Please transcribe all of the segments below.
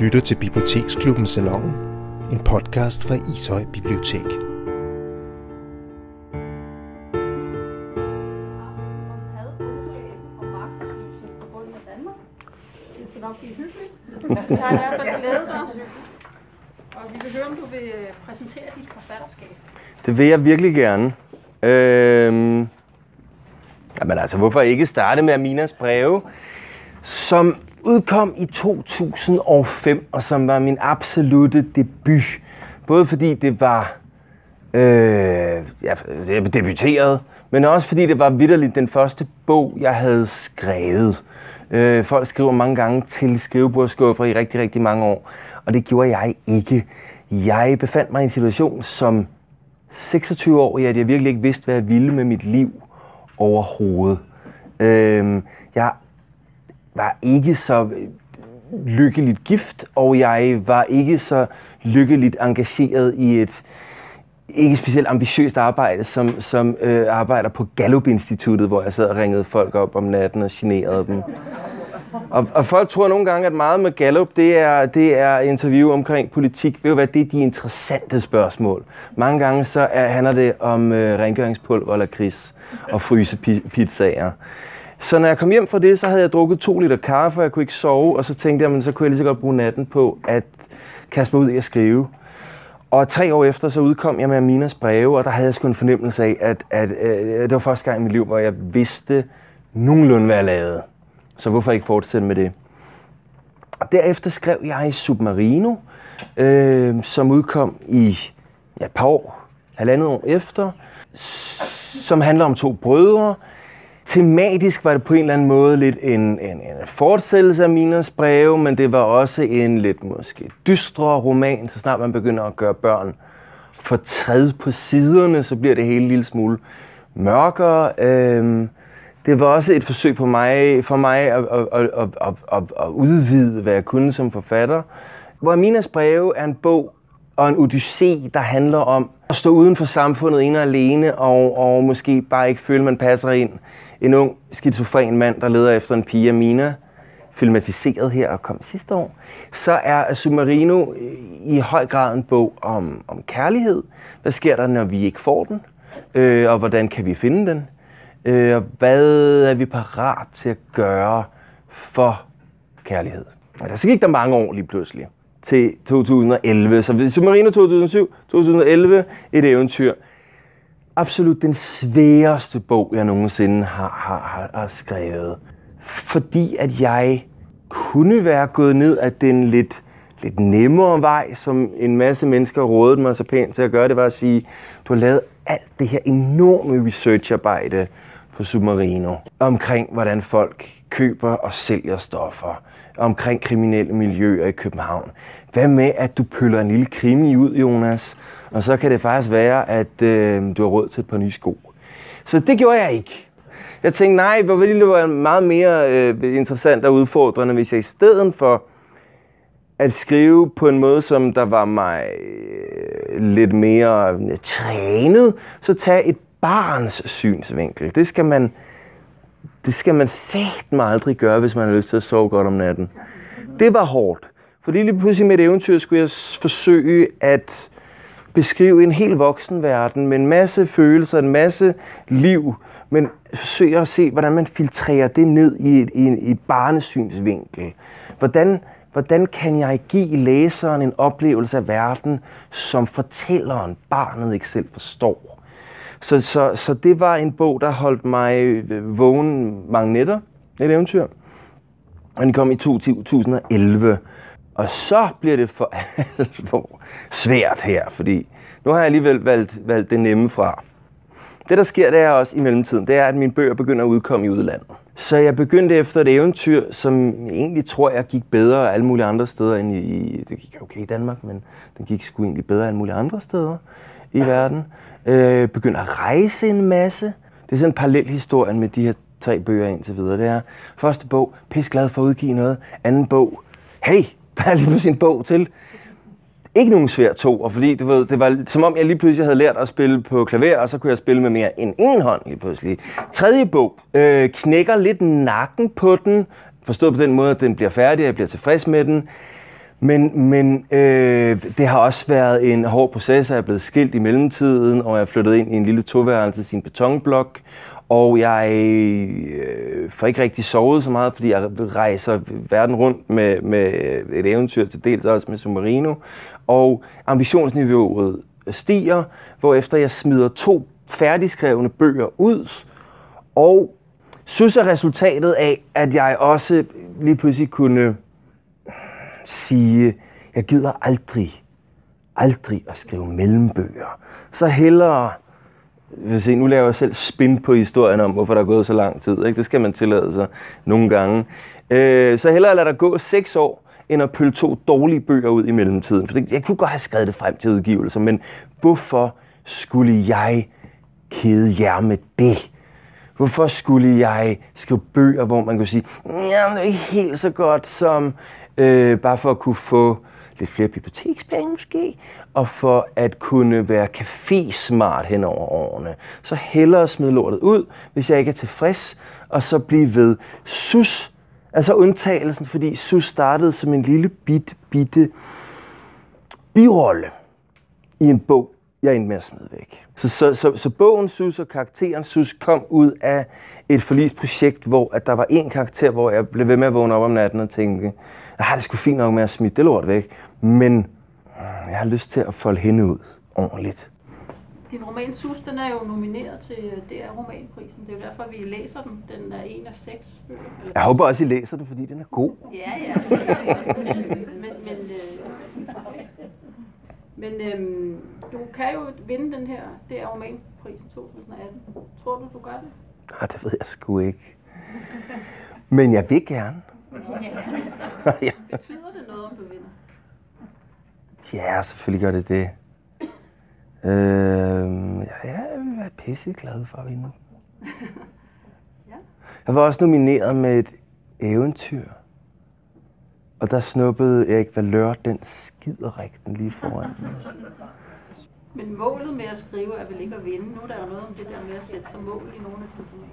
lytter til Biblioteksklubben Salongen, en podcast fra Ishøj Bibliotek. Det skal nok blive hyggeligt. Jeg har i hvert fald glædet os. Og vi vil høre, om du vil præsentere dit forfatterskab. Det vil jeg virkelig gerne. Øhm, jamen altså, hvorfor ikke starte med Aminas breve, som udkom i 2005, og som var min absolute debut. Både fordi det var, øh, ja, jeg debuteret, men også fordi det var vidderligt den første bog, jeg havde skrevet. Øh, folk skriver mange gange til skrivebordsskuffer i rigtig, rigtig mange år, og det gjorde jeg ikke. Jeg befandt mig i en situation som 26 år, at jeg virkelig ikke vidste, hvad jeg ville med mit liv overhovedet. Øh, jeg var ikke så øh, lykkeligt gift, og jeg var ikke så lykkeligt engageret i et ikke specielt ambitiøst arbejde, som, som øh, arbejder på Gallup-instituttet, hvor jeg sad og ringede folk op om natten og generede dem. Og, og folk tror nogle gange, at meget med Gallup, det er, det er interview omkring politik. Ved jo hvad, det er de interessante spørgsmål. Mange gange så er, handler det om øh, rengøringspulver eller kris og frysepizzaer. Så når jeg kom hjem fra det, så havde jeg drukket to liter kaffe, og jeg kunne ikke sove, og så tænkte jeg, men så kunne jeg lige så godt bruge natten på at kaste mig ud i at skrive. Og tre år efter, så udkom jeg med Aminas breve, og der havde jeg sgu en fornemmelse af, at, at, at det var første gang i mit liv, hvor jeg vidste nogenlunde, hvad jeg lavede. Så hvorfor ikke fortsætte med det? Og derefter skrev jeg Submarino, øh, som udkom i ja, et par år, halvandet år efter, som handler om to brødre. Tematisk var det på en eller anden måde lidt en, en, en fortsættelse af Minas breve, men det var også en lidt måske dystre roman, så snart man begynder at gøre børn fortræd på siderne, så bliver det hele en lille smule mørkere. Øhm, det var også et forsøg på mig, for mig at, at, at, at, at, at udvide, hvad jeg kunne som forfatter. Hvor Minas breve er en bog og en odyssé, der handler om at stå uden for samfundet ene og alene, og, og måske bare ikke føle, man passer ind. En ung skizofren mand, der leder efter en pige, Mina, filmatiseret her og kom sidste år, så er Submarino i høj grad en bog om, om kærlighed. Hvad sker der, når vi ikke får den? Øh, og hvordan kan vi finde den? Øh, hvad er vi parat til at gøre for kærlighed? Og der så gik der mange år lige pludselig til 2011. Så Submarino 2007, 2011, et eventyr. Absolut den sværeste bog, jeg nogensinde har, har, har, har skrevet. Fordi at jeg kunne være gået ned af den lidt, lidt nemmere vej, som en masse mennesker rådede mig så pænt til at gøre. Det var at sige, du har lavet alt det her enorme researcharbejde på Submarino omkring, hvordan folk køber og sælger stoffer, omkring kriminelle miljøer i København. Hvad med, at du pøller en lille krimi ud, Jonas, og så kan det faktisk være, at øh, du har råd til et par nye sko. Så det gjorde jeg ikke. Jeg tænkte, nej, hvor ville det være meget mere øh, interessant og udfordrende, hvis jeg i stedet for at skrive på en måde, som der var mig øh, lidt mere øh, trænet, så tage et barns synsvinkel. Det skal man, det skal man mig aldrig gøre, hvis man har lyst til at sove godt om natten. Det var hårdt. Fordi lige pludselig med et eventyr skulle jeg forsøge at beskrive en helt voksen verden med en masse følelser, en masse liv, men forsøge at se, hvordan man filtrerer det ned i et, i et, i et barnesynsvinkel. Hvordan, hvordan kan jeg give læseren en oplevelse af verden, som fortælleren, barnet ikke selv forstår? Så, så, så det var en bog, der holdt mig øh, vågen mange nætter. Et eventyr. Og den kom i 2011. Og så bliver det for alvor svært her, fordi nu har jeg alligevel valgt, valgt det nemme fra. Det, der sker, det er også i mellemtiden, det er, at mine bøger begynder at udkomme i udlandet. Så jeg begyndte efter et eventyr, som egentlig tror jeg gik bedre alle mulige andre steder end i... Det gik okay i Danmark, men den gik sgu egentlig bedre alle mulige andre steder i verden øh, begynder at rejse en masse. Det er sådan en parallel historie med de her tre bøger indtil videre. Det er første bog, pis glad for at udgive noget. Anden bog, hey, der er lige pludselig en bog til. Ikke nogen svær to, og fordi du ved, det var som om jeg lige pludselig havde lært at spille på klaver, og så kunne jeg spille med mere end en hånd lige pludselig. Tredje bog øh, knækker lidt nakken på den, forstået på den måde, at den bliver færdig, og jeg bliver tilfreds med den. Men, men øh, det har også været en hård proces. Jeg er blevet skilt i mellemtiden, og jeg er flyttet ind i en lille toværelse i sin betonblok. Og jeg øh, får ikke rigtig sovet så meget, fordi jeg rejser verden rundt med, med et eventyr, til dels også med Submarino. Og ambitionsniveauet stiger, hvorefter jeg smider to færdigskrevne bøger ud, og synes er resultatet af, at jeg også lige pludselig kunne sige, jeg gider aldrig, aldrig at skrive mellembøger. Så hellere, se, nu laver jeg selv spin på historien om, hvorfor der er gået så lang tid. Ikke? Det skal man tillade sig nogle gange. Øh, så hellere lade der gå seks år, end at pølle to dårlige bøger ud i mellemtiden. For jeg kunne godt have skrevet det frem til udgivelser, men hvorfor skulle jeg kede jer med det? Hvorfor skulle jeg skrive bøger, hvor man kunne sige, ja, det er ikke helt så godt som øh, bare for at kunne få lidt flere bibliotekspenge måske, og for at kunne være café-smart hen over årene. Så hellere smide lortet ud, hvis jeg ikke er tilfreds, og så blive ved. Sus, altså undtagelsen, fordi Sus startede som en lille bit, bitte birolle i en bog, jeg endte med at smide væk. Så, så, så, så bogen Sus og karakteren Sus kom ud af et forlisprojekt, hvor at der var en karakter, hvor jeg blev ved med at vågne op om natten og tænke, jeg har det sgu fint nok med at smide det lort væk, men øh, jeg har lyst til at folde hende ud ordentligt. Din roman Sus, den er jo nomineret til DR Romanprisen. Det er jo derfor, vi læser den. Den er en af seks bøger. Jeg håber også, I læser den, fordi den er god. Ja, ja. men men, øh, men øhm, du kan jo vinde den her DR Romanprisen 2018. Tror du, du gør det? Ah, det ved jeg sgu ikke. Men jeg vil gerne. ja. Betyder det noget, om du vinder? Ja, selvfølgelig gør det det. Øh, ja, jeg vil være pisse glad for at vinde. Ja. Jeg var også nomineret med et eventyr. Og der snuppede Erik Valør den skiderigten lige foran mig. Men målet med at skrive er vel ikke at vinde. Nu er der jo noget om det der med at sætte sig mål i nogle af dine.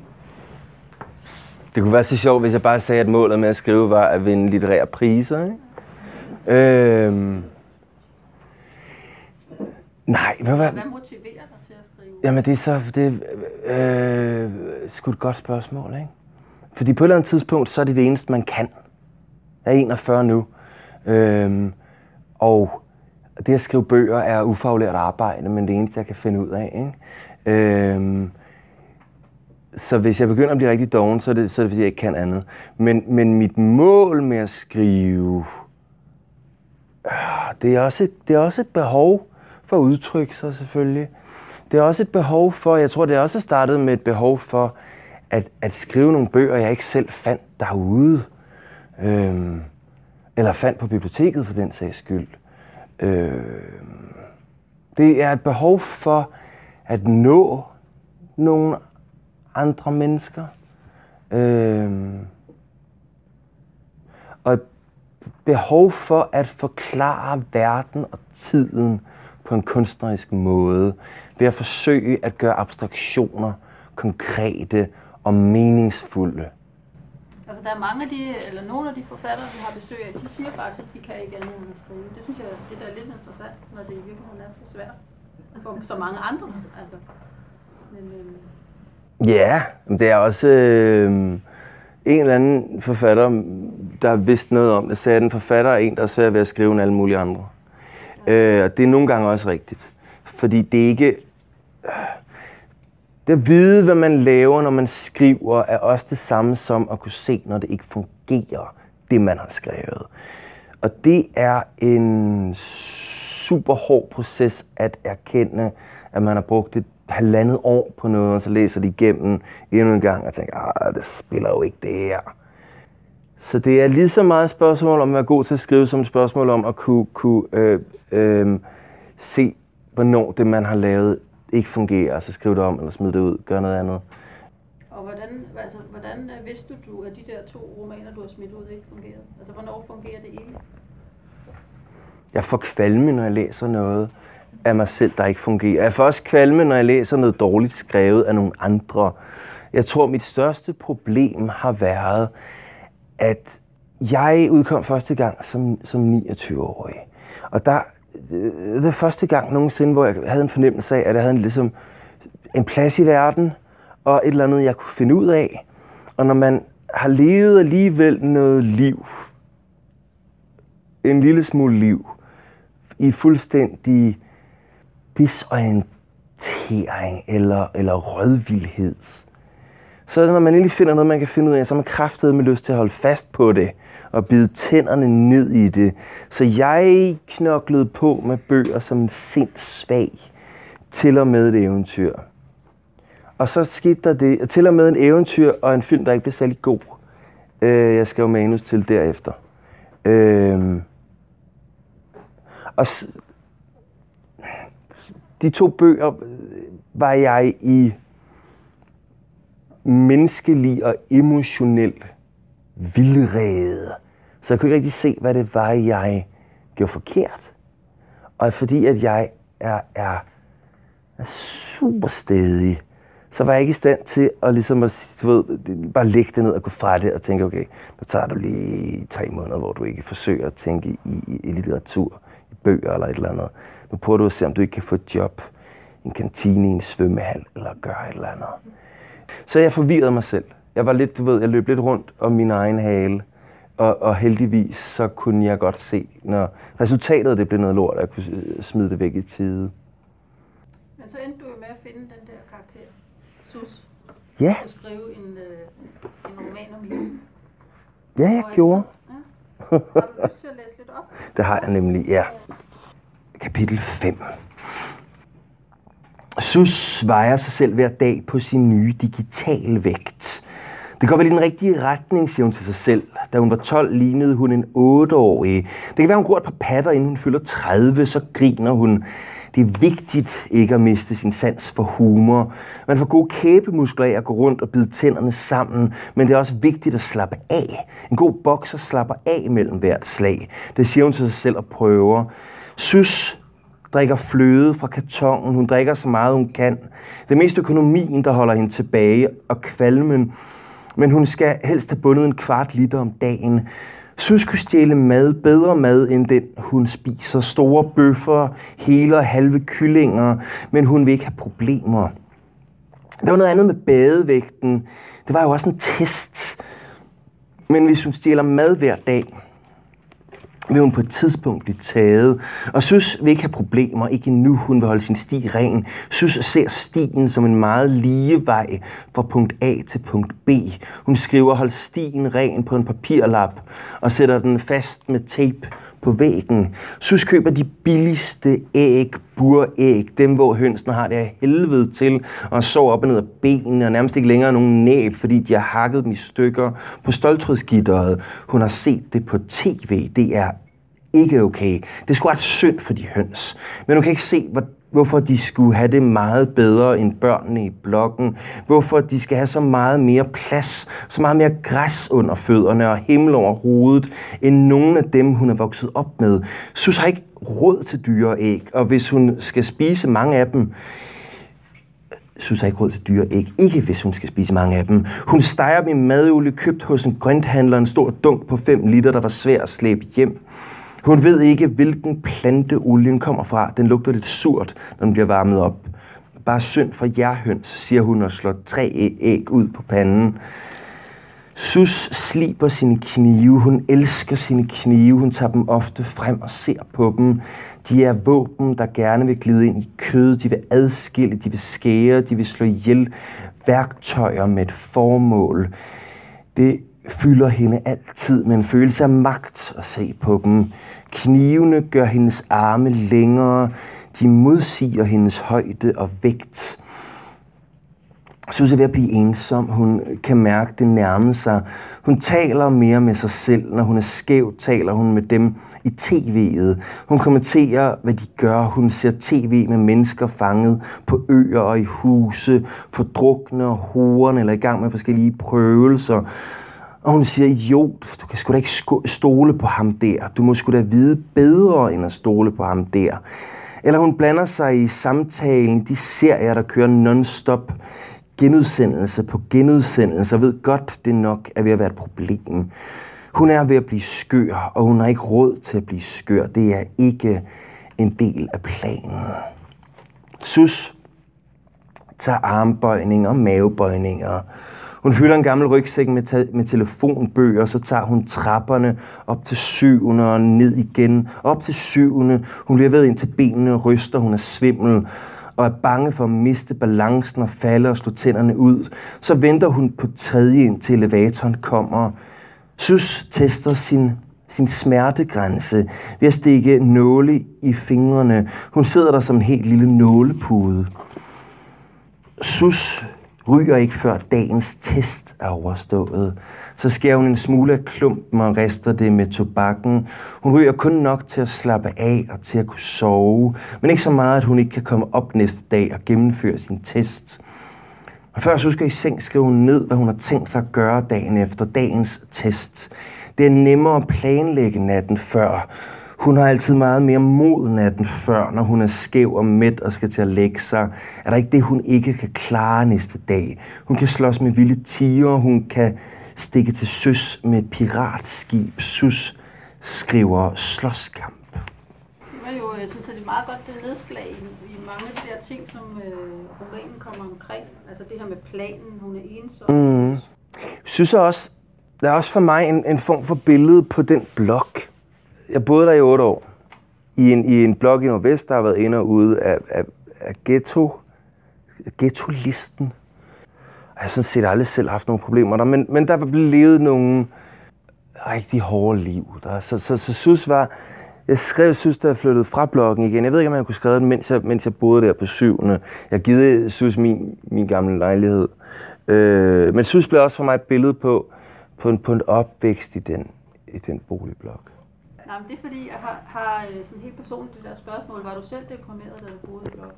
Det kunne være så sjovt, hvis jeg bare sagde, at målet med at skrive var at vinde litterære priser. Ikke? Øhm. Nej, hvad var Hvad motiverer dig til at skrive? Jamen det er så, det er øh, sgu et godt spørgsmål, ikke? Fordi på et eller andet tidspunkt, så er det det eneste, man kan. Jeg er 41 nu. Øhm, og det at skrive bøger er ufaglært arbejde, men det eneste, jeg kan finde ud af. Ikke? Øhm, så hvis jeg begynder at blive rigtig doven, så er det, så er det fordi, jeg ikke kan andet. Men, men mit mål med at skrive, øh, det er, også et, det er også et behov for at udtrykke sig selvfølgelig. Det er også et behov for, jeg tror det er også startet med et behov for at, at skrive nogle bøger, jeg ikke selv fandt derude. Øhm, eller fandt på biblioteket for den sags skyld. Øhm, det er et behov for at nå nogle andre mennesker. Øhm, og et behov for at forklare verden og tiden på en kunstnerisk måde, ved at forsøge at gøre abstraktioner konkrete og meningsfulde. Altså, der er mange af de, eller nogle af de forfattere, vi har besøg af, de siger faktisk, at de kan ikke andet end at skrive. Det synes jeg, det der er lidt interessant, når det i virkeligheden er så svært for så mange andre. Altså. Men, øhm, Ja, men det er også øh, en eller anden forfatter, der har vidst noget om det, sagde, at en forfatter er en, der er svær ved at skrive end alle mulige andre. Øh, og det er nogle gange også rigtigt. Fordi det er ikke... Øh, det at vide, hvad man laver, når man skriver, er også det samme som at kunne se, når det ikke fungerer, det man har skrevet. Og det er en super hård proces at erkende, at man har brugt et halvandet år på noget, og så læser de igennem endnu en gang og tænker, ah, det spiller jo ikke det her. Så det er lige så meget et spørgsmål om at være god til at skrive, som et spørgsmål om at kunne, kunne øh, øh, se, hvornår det, man har lavet, ikke fungerer, og så skrive det om, eller smide det ud, gøre noget andet. og hvordan, altså, hvordan øh, vidste du, at de der to romaner, du har smidt ud, ikke fungerede? Altså, hvornår fungerer det ikke? Jeg får kvalme, når jeg læser noget af mig selv, der ikke fungerer. Jeg får også kvalme, når jeg læser noget dårligt skrevet af nogle andre. Jeg tror, mit største problem har været, at jeg udkom første gang som, som 29-årig. Og der, øh, det var første gang nogensinde, hvor jeg havde en fornemmelse af, at jeg havde en, ligesom, en plads i verden, og et eller andet, jeg kunne finde ud af. Og når man har levet alligevel noget liv, en lille smule liv, i fuldstændig disorientering eller, eller rødvildhed, så når man endelig finder noget, man kan finde ud af, så er man kraftet med lyst til at holde fast på det og bide tænderne ned i det. Så jeg knoklede på med bøger som sindssvag til og med et eventyr. Og så skete der det, til og med en eventyr og en film, der ikke blev særlig god. Øh, jeg skrev manus til derefter. Øh, og de to bøger var jeg i menneskelig og emotionel vildrede. Så jeg kunne ikke rigtig se, hvad det var, jeg gjorde forkert. Og fordi at jeg er, er, er super stedig, så var jeg ikke i stand til at, ligesom at du ved, bare lægge det ned og gå fra det og tænke, okay, nu tager du lige tre måneder, hvor du ikke forsøger at tænke i, i, i litteratur, i bøger eller et eller andet. Nu prøver du at se, om du ikke kan få et job i en kantine i en svømmehal eller gøre et eller andet. Så jeg forvirrede mig selv. Jeg var lidt, du ved, jeg løb lidt rundt om min egen hale. Og, og heldigvis så kunne jeg godt se, når resultatet det blev noget lort, at jeg kunne smide det væk i tide. Men så endte du jo med at finde den der karakter, Sus, Ja, og skrive en, øh, en roman om hende. ja jeg Og gjorde. Ja. Har du lyst til at læse lidt op? Det har jeg nemlig, ja. Kapitel 5. Sus vejer sig selv hver dag på sin nye digitale vægt. Det går vel i den rigtige retning, siger hun til sig selv. Da hun var 12, lignede hun en 8-årig. Det kan være, hun gror et par patter, inden hun fylder 30, så griner hun. Det er vigtigt ikke at miste sin sans for humor. Man får gode kæbemuskler af at gå rundt og bide tænderne sammen, men det er også vigtigt at slappe af. En god bokser slapper af mellem hvert slag. Det siger hun til sig selv og prøver. Søs drikker fløde fra kartongen. Hun drikker så meget, hun kan. Det er mest økonomien, der holder hende tilbage, og kvalmen. Men hun skal helst have bundet en kvart liter om dagen. Søs kunne stjæle mad, bedre mad end den, hun spiser. Store bøffer, hele og halve kyllinger, men hun vil ikke have problemer. Der var noget andet med badevægten. Det var jo også en test. Men hvis hun stjæler mad hver dag, vil hun på et tidspunkt blive taget. Og Søs vil ikke have problemer, ikke nu hun vil holde sin sti ren. Søs ser stien som en meget lige vej fra punkt A til punkt B. Hun skriver, hold stien ren på en papirlap og sætter den fast med tape på væggen. Sus køber de billigste æg, buræg, dem hvor hønsene har det af helvede til, og så op og ned af benene, og nærmest ikke længere nogen næb, fordi de har hakket dem i stykker på stoltrådsgitteret. Hun har set det på tv. Det er ikke okay. Det er sgu ret synd for de høns. Men hun kan ikke se, hvor, hvorfor de skulle have det meget bedre end børnene i blokken. Hvorfor de skal have så meget mere plads, så meget mere græs under fødderne og himmel over hovedet, end nogen af dem, hun er vokset op med. Sus har ikke råd til dyre æg, og hvis hun skal spise mange af dem, Sus har ikke råd til dyre æg. Ikke hvis hun skal spise mange af dem. Hun steger dem i madolie, købt hos en grønthandler, en stor dunk på 5 liter, der var svær at slæbe hjem. Hun ved ikke, hvilken plante olien kommer fra. Den lugter lidt surt, når den bliver varmet op. Bare synd for jærhøns, siger hun og slår tre æg ud på panden. Sus sliber sine knive. Hun elsker sine knive. Hun tager dem ofte frem og ser på dem. De er våben, der gerne vil glide ind i kød. De vil adskille, de vil skære, de vil slå ihjel. Værktøjer med et formål. Det fylder hende altid med en følelse af magt at se på dem. Knivene gør hendes arme længere. De modsiger hendes højde og vægt. Susie er ved at blive ensom. Hun kan mærke det nærme sig. Hun taler mere med sig selv. Når hun er skæv, taler hun med dem i tv'et. Hun kommenterer, hvad de gør. Hun ser tv med mennesker fanget på øer og i huse, fordrukne og horen eller i gang med forskellige prøvelser. Og hun siger, idiot, du kan sgu da ikke stole på ham der. Du må sgu da vide bedre, end at stole på ham der. Eller hun blander sig i samtalen, de serier, der kører non-stop genudsendelse på genudsendelse, og ved godt, det nok er ved at være et problem. Hun er ved at blive skør, og hun har ikke råd til at blive skør. Det er ikke en del af planen. Sus tager armbøjninger mavebøjninger. Hun fylder en gammel rygsæk med, te- med telefonbøger, så tager hun trapperne op til syvende og ned igen. Op til syvende. Hun bliver ved ind til benene ryster. Hun er svimmel og er bange for at miste balancen og falde og slå tænderne ud. Så venter hun på tredje, indtil elevatoren kommer. Sus tester sin sin smertegrænse ved at stikke nåle i fingrene. Hun sidder der som en helt lille nålepude. Sus ryger ikke før dagens test er overstået. Så skærer hun en smule af klumpen og rister det med tobakken. Hun ryger kun nok til at slappe af og til at kunne sove, men ikke så meget, at hun ikke kan komme op næste dag og gennemføre sin test. Og før så skal i seng skriver hun ned, hvad hun har tænkt sig at gøre dagen efter dagens test. Det er nemmere at planlægge natten før. Hun har altid meget mere mod natten før, når hun er skæv og mæt og skal til at lægge sig. Er der ikke det, hun ikke kan klare næste dag? Hun kan slås med vilde tiger, hun kan stikke til søs med et piratskib. Sus skriver slåskamp. Var jo, jeg synes, at det er meget godt det nedslag i, i mange af de der ting, som øh, romanen kommer omkring. Altså det her med planen, hun er ensom. Mm. Synes også, der er også for mig en, en form for billede på den blok. Jeg boede der i otte år. I en, i en blok i Nordvest, der har været inde og ude af, af, af ghetto, ghetto-listen. Jeg har sådan set aldrig selv haft nogle problemer der, men, men der var blevet levet nogle rigtig hårde liv. Der, så, så, så synes var, jeg skrev, synes, da jeg flyttede fra bloggen igen. Jeg ved ikke, om jeg kunne skrive den, mens jeg, mens jeg boede der på syvende. Jeg givet, synes, min, min gamle lejlighed. Øh, men synes blev også for mig et billede på, på en, på en opvækst i den, i den boligblok. Nej, men det er fordi, jeg har, har øh, sådan helt personligt det der spørgsmål. Var du selv deprimeret, da du boede i blokken?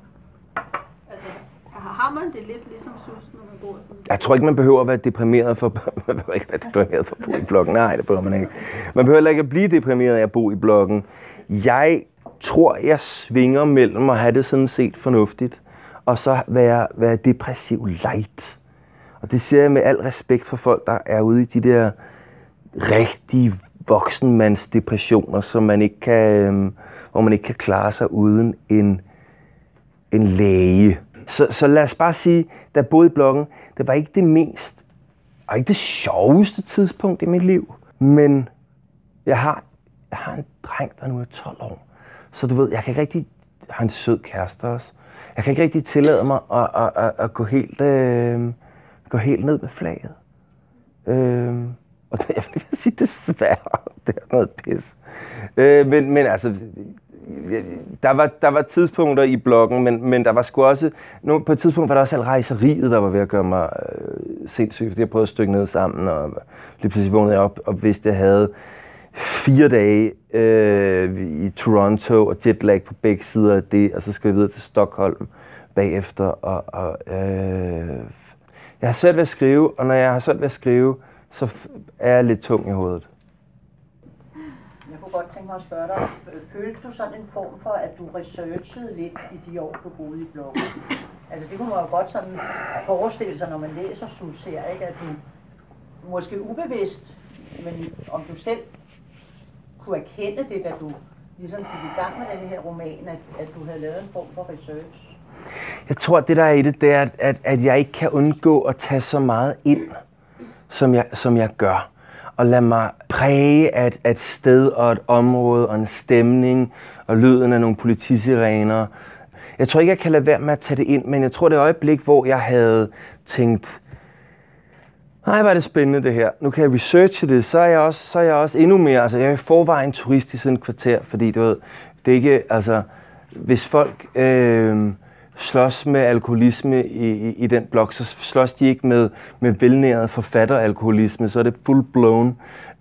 Altså, har har man det lidt ligesom sus, når man bor sådan? Jeg tror ikke, man behøver at være deprimeret for, man behøver ikke være deprimeret for at bo i blokken. Nej, det behøver man ikke. Man behøver ikke at blive deprimeret af at bo i blokken. Jeg tror, jeg svinger mellem at have det sådan set fornuftigt, og så være, være depressiv light. Og det siger jeg med al respekt for folk, der er ude i de der rigtige voksenmandsdepressioner, som man ikke kan, øhm, hvor man ikke kan klare sig uden en, en læge. Så, så lad os bare sige, da jeg boede i blokken, det var ikke det mest, og ikke det sjoveste tidspunkt i mit liv. Men jeg har, jeg har en dreng, der nu er 12 år. Så du ved, jeg kan ikke rigtig, jeg har en sød kæreste også. Jeg kan ikke rigtig tillade mig at, at, at, at gå, helt, øh, gå helt ned med flaget. Øh, og det, jeg vil lige sige, desværre, det er noget pis. Øh, men, men altså, der var, der var tidspunkter i bloggen, men, men der var sgu også, nu, på et tidspunkt var der også alt rejseriet, der var ved at gøre mig øh, sindssygt, fordi jeg prøvede at stykke ned sammen, og lige pludselig vågnede jeg op og vidste, at jeg havde fire dage øh, i Toronto og jetlag på begge sider af det, og så skal jeg videre til Stockholm bagefter. Og, og, øh, jeg har svært ved at skrive, og når jeg har svært ved at skrive, så er jeg lidt tung i hovedet. Jeg kunne godt tænke mig at spørge dig, følte du sådan en form for, at du researchede lidt i de år, du boede i bloggen? Altså det kunne man jo godt sådan forestille sig, når man læser Sus her, ikke? at du måske ubevidst, men om du selv kunne erkende det, da du ligesom gik i gang med den her roman, at, at du havde lavet en form for research? Jeg tror, at det der er i det, det er, at, at, at jeg ikke kan undgå at tage så meget ind, som jeg, som jeg gør. Og lad mig præge af et, af et sted og et område og en stemning og lyden af nogle politisirener. Jeg tror ikke, jeg kan lade være med at tage det ind, men jeg tror, det øjeblik, hvor jeg havde tænkt, nej, hvor er det spændende det her. Nu kan jeg researche det, så er jeg også, så er jeg også endnu mere, altså jeg er i forvejen turist i sådan et kvarter, fordi du ved, det er ikke, altså, hvis folk øh, slås med alkoholisme i, i, i den blok, så slås de ikke med, med velnæret forfatteralkoholisme, så er det full-blown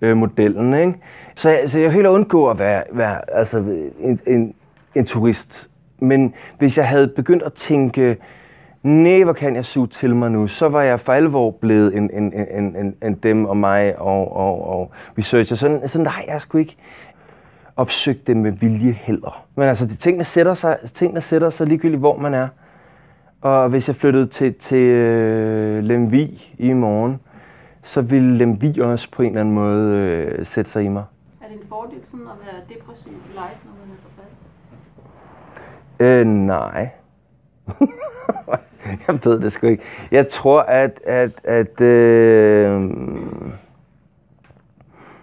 øh, modellen, ikke? Så, så jeg helt undgå at være, være altså, en, en, en turist. Men hvis jeg havde begyndt at tænke, nej, hvor kan jeg suge til mig nu, så var jeg for alvor blevet en, en, en, en, en dem og mig og, og, og researcher. Så, så nej, jeg skulle ikke opsøgt det med vilje heller. Men altså, de tingene sætter sig, tingene sætter sig ligegyldigt, hvor man er. Og hvis jeg flyttede til, til øh, Lemvi i morgen, så ville Lemvi også på en eller anden måde øh, sætte sig i mig. Er det en fordel sådan at være depressiv live, når man er forfatter? Øh, nej. jeg ved det sgu ikke. Jeg tror, at, at, at øh,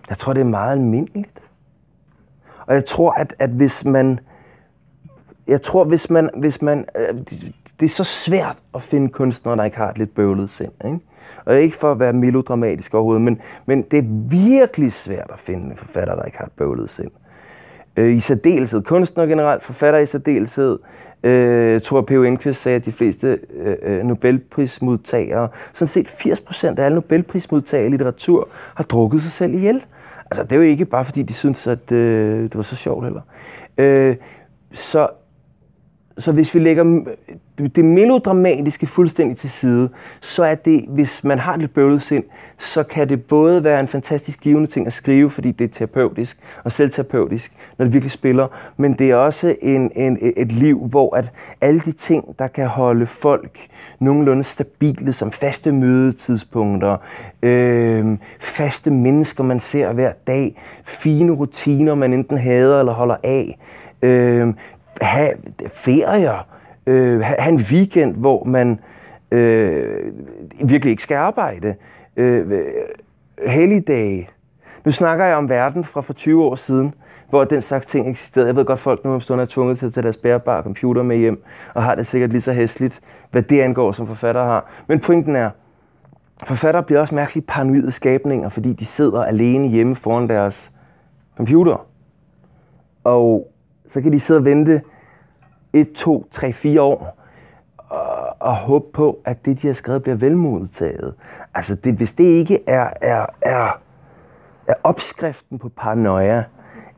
jeg tror, det er meget almindeligt. Og jeg tror, at, at hvis man, jeg tror, hvis man, hvis man, øh, det, er så svært at finde kunstnere, der ikke har et lidt bøvlet sind, ikke? Og ikke for at være melodramatisk overhovedet, men, men det er virkelig svært at finde en forfatter, der ikke har et bøvlet sind. Øh, I særdeleshed kunstner generelt, forfatter i særdeleshed. Øh, tror, P.O. Enquist sagde, at de fleste øh, øh Nobelprismodtagere, sådan set 80% af alle Nobelprismodtagere i litteratur, har drukket sig selv ihjel. Altså, det er jo ikke bare, fordi de synes, at øh, det var så sjovt heller. Øh, så så hvis vi lægger det melodramatiske fuldstændig til side, så er det, hvis man har lidt bøvlet sind, så kan det både være en fantastisk givende ting at skrive, fordi det er terapeutisk og selvterapeutisk, når det virkelig spiller, men det er også en, en, et liv, hvor at alle de ting, der kan holde folk nogenlunde stabile, som faste mødetidspunkter, øh, faste mennesker, man ser hver dag, fine rutiner, man enten hader eller holder af, øh, have ferier, øh, have en weekend, hvor man øh, virkelig ikke skal arbejde, øh, helligdage. Nu snakker jeg om verden fra for 20 år siden, hvor den slags ting eksisterede. Jeg ved godt, folk nu om stunden er tvunget til at tage deres bærbare computer med hjem, og har det sikkert lige så hæsligt, hvad det angår, som forfatter har. Men pointen er, forfattere bliver også mærkeligt paranoide skabninger, fordi de sidder alene hjemme foran deres computer. Og så kan de sidde og vente 1, 2, 3, 4 år og, og håbe på, at det, de har skrevet, bliver velmodtaget. Altså, det, hvis det ikke er, er, er, er opskriften på paranoia,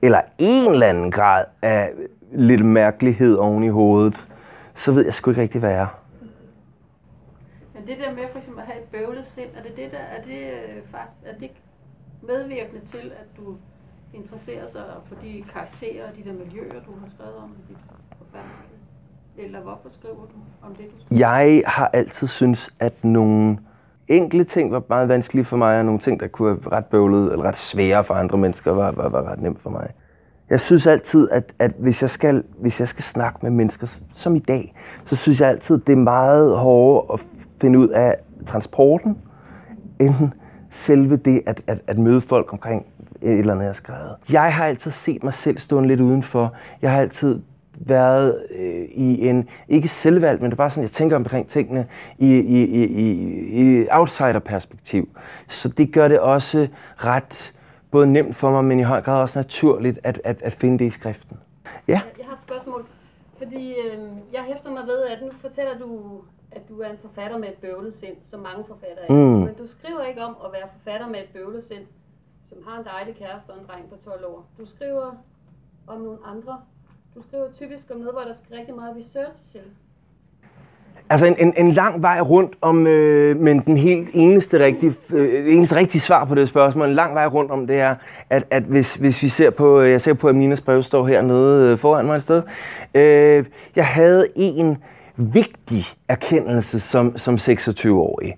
eller en eller anden grad af lidt mærkelighed oven i hovedet, så ved jeg sgu ikke rigtig, hvad jeg er. Men det der med for eksempel at have et bøvlet sind, er det, det der, er det, øh, faktisk, er det medvirkende til, at du interesserer sig for de karakterer og de der miljøer, du har skrevet om i dit? Eller hvorfor skriver du om det, du skriver? Jeg har altid synes, at nogle enkle ting var meget vanskelige for mig, og nogle ting, der kunne være ret bøvlede eller ret svære for andre mennesker, var, var, var ret nemt for mig. Jeg synes altid, at, at hvis, jeg skal, hvis jeg skal snakke med mennesker, som i dag, så synes jeg altid, det er meget hårdere at finde ud af transporten, end selve det at, at, at møde folk omkring et eller andet, jeg har skrevet. Jeg har altid set mig selv stående lidt udenfor. Jeg har altid været øh, i en, ikke selvvalgt, men det er bare sådan, jeg tænker omkring tingene i, i, i, i, i outsider-perspektiv. Så det gør det også ret både nemt for mig, men i høj grad også naturligt at, at, at finde det i skriften. Ja. Jeg har et spørgsmål, fordi øh, jeg hæfter mig ved, at nu fortæller du, at du er en forfatter med et bøvlet sind, som mange forfattere er. Mm. Men du skriver ikke om at være forfatter med et bøvlet sind, som har en dejlig kæreste og en dreng på 12 år. Du skriver om nogle andre. Du skriver typisk om noget, hvor der skal rigtig meget research til. Altså en, en, en lang vej rundt om, øh, men den helt eneste rigtige, øh, eneste rigtige svar på det spørgsmål, en lang vej rundt om det er, at, at hvis, hvis vi ser på, øh, jeg ser på, at Minas brev står hernede øh, foran mig et sted. Øh, jeg havde en vigtig erkendelse som, som 26-årig.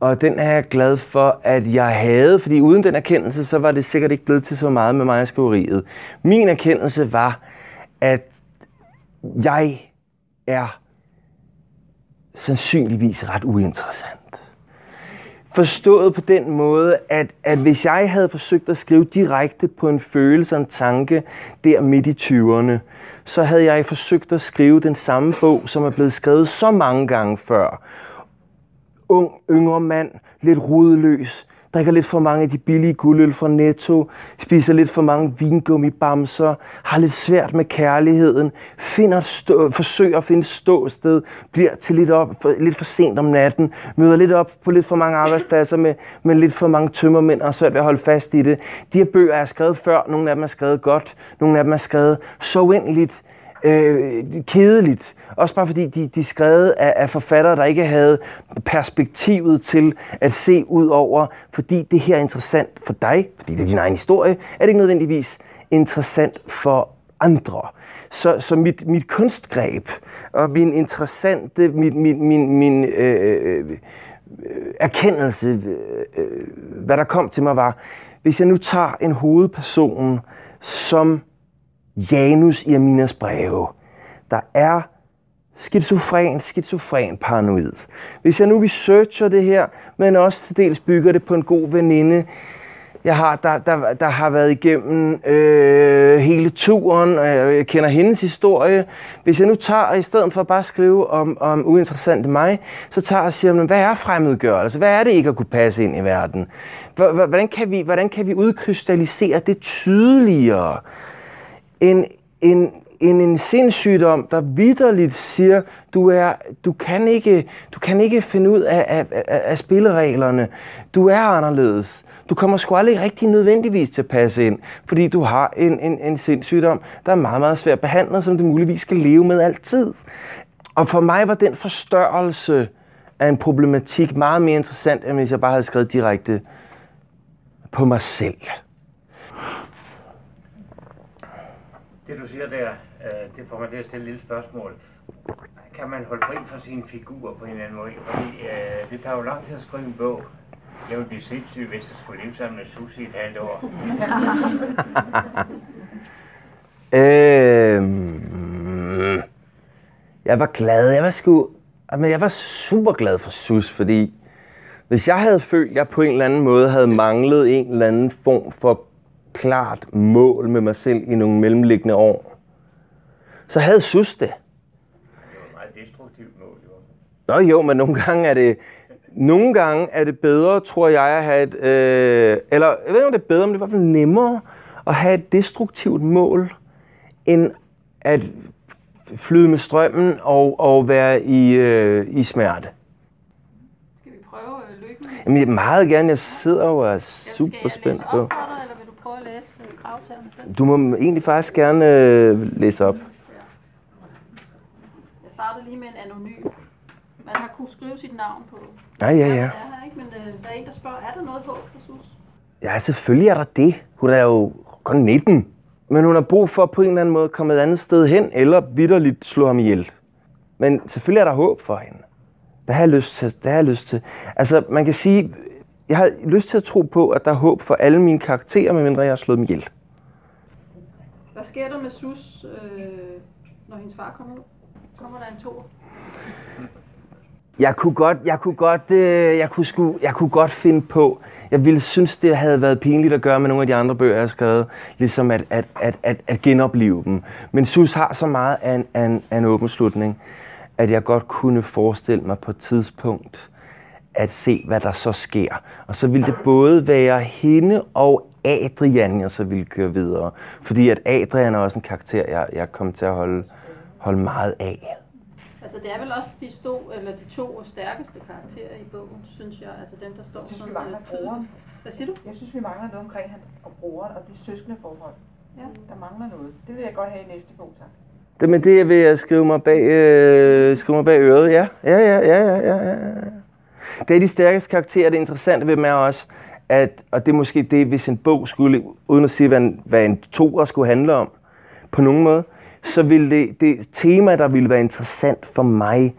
Og den er jeg glad for, at jeg havde, fordi uden den erkendelse, så var det sikkert ikke blevet til så meget med mig og skriveriet. Min erkendelse var, at jeg er sandsynligvis ret uinteressant. Forstået på den måde, at, at hvis jeg havde forsøgt at skrive direkte på en følelse og en tanke der midt i 20'erne, så havde jeg forsøgt at skrive den samme bog, som er blevet skrevet så mange gange før. Ung, yngre mand, lidt rodløs, drikker lidt for mange af de billige guldøl fra Netto, spiser lidt for mange vingummibamser, har lidt svært med kærligheden, finder stå, forsøger at finde ståsted, bliver til lidt, op, for, lidt for sent om natten, møder lidt op på lidt for mange arbejdspladser med, med lidt for mange tømmermænd og svært ved at holde fast i det. De her bøger er skrevet før, nogle af dem er skrevet godt, nogle af dem er skrevet så uendeligt øh, kedeligt. Også bare fordi de, de er skrevet af, af forfattere, der ikke havde perspektivet til at se ud over, fordi det her er interessant for dig, fordi det er din egen historie, er det ikke nødvendigvis interessant for andre. Så, så mit, mit kunstgreb og min interessante, min, min, min, min, øh, øh, erkendelse, øh, øh, hvad der kom til mig var, hvis jeg nu tager en hovedperson som Janus i Aminas breve, der er skizofren, skizofren paranoid. Hvis jeg nu researcher det her, men også til dels bygger det på en god veninde, jeg har, der, der, der har været igennem øh, hele turen, og jeg kender hendes historie. Hvis jeg nu tager, i stedet for bare at skrive om, om uinteressante mig, så tager jeg og siger, hvad er fremmedgørelse? Hvad er det ikke at kunne passe ind i verden? Hvordan kan vi, hvordan kan vi udkrystallisere det tydeligere? En, en, en, en sindssygdom, der vidderligt siger, du, er, du, kan ikke, du kan ikke finde ud af, af, af, af spillereglerne. Du er anderledes. Du kommer sgu aldrig rigtig nødvendigvis til at passe ind, fordi du har en, en, en sindssygdom, der er meget, meget svært behandlet, som du muligvis skal leve med altid. Og for mig var den forstørrelse af en problematik meget mere interessant, end hvis jeg bare havde skrevet direkte på mig selv. Det du siger der, øh, det får mig til at stille et lille spørgsmål. Kan man holde fri fra sine figurer på en eller anden måde? Fordi øh, det tager jo lang tid at skrive en bog. Jeg ville blive sindssyg, hvis jeg skulle leve sammen med Susie et halvt år. øhm, jeg var glad. Jeg var sgu... Men jeg var super glad for Sus, fordi hvis jeg havde følt, at jeg på en eller anden måde havde manglet en eller anden form for klart mål med mig selv i nogle mellemliggende år, så havde Sus det. Det var et meget destruktivt mål, jo. Nå jo, men nogle gange er det, nogle gange er det bedre, tror jeg, at have et, øh, eller jeg ved ikke, om det er bedre, men det er i hvert fald nemmere at have et destruktivt mål, end at flyde med strømmen og, og være i, øh, i smerte. Skal vi prøve lykken? Jamen, jeg meget gerne. Jeg sidder jo og er super spændt på. op for dig, eller vil du prøve at læse øh, kravtagerne selv? Du må egentlig faktisk gerne øh, læse op. Jeg starter lige med en anonym. Man har kunnet skrive sit navn på. Ja, ja, ja. Er her, ikke? Men øh, der er en, der spørger, er der noget håb for Sus? Ja, selvfølgelig er der det. Hun er jo kun 19. Men hun har brug for på en eller anden måde at komme et andet sted hen, eller vidderligt slå ham ihjel. Men selvfølgelig er der håb for hende. Det har jeg lyst til. Det har jeg lyst til. Altså, man kan sige, jeg har lyst til at tro på, at der er håb for alle mine karakterer, medmindre jeg har slået dem ihjel. Hvad sker der med Sus, øh, når hendes far kommer ud? Kommer der en to? Jeg kunne godt, jeg kunne godt, øh, jeg kunne, sku, jeg kunne godt finde på, jeg ville synes, det havde været pinligt at gøre med nogle af de andre bøger, jeg har skrevet, ligesom at, at, at, at, at genopleve dem. Men Sus har så meget af en, af, en, af en åben slutning, at jeg godt kunne forestille mig på et tidspunkt at se, hvad der så sker. Og så ville det både være hende og Adrian, jeg så ville køre videre. Fordi at Adrian er også en karakter, jeg, jeg kommer til at holde, holde meget af. Altså det er vel også de, sto, eller de to stærkeste karakterer i bogen, synes jeg. Altså dem, der står Jeg synes, vi sådan mangler øh, broren. Hvad siger du? Jeg synes, vi mangler noget omkring hans og broren og de søskende forhold. Ja. Der mangler noget. Det vil jeg godt have i næste bog, tak. Det, men det vil jeg skrive mig bag, øh, skrive mig bag øret, ja. Ja, ja, ja, ja, ja, ja. Det er de stærkeste karakterer. Det interessante ved dem er også, at, og det er måske det, hvis en bog skulle, uden at sige, hvad en, hvad en toer skulle handle om, på nogen måde, så ville det, det tema, der ville være interessant for mig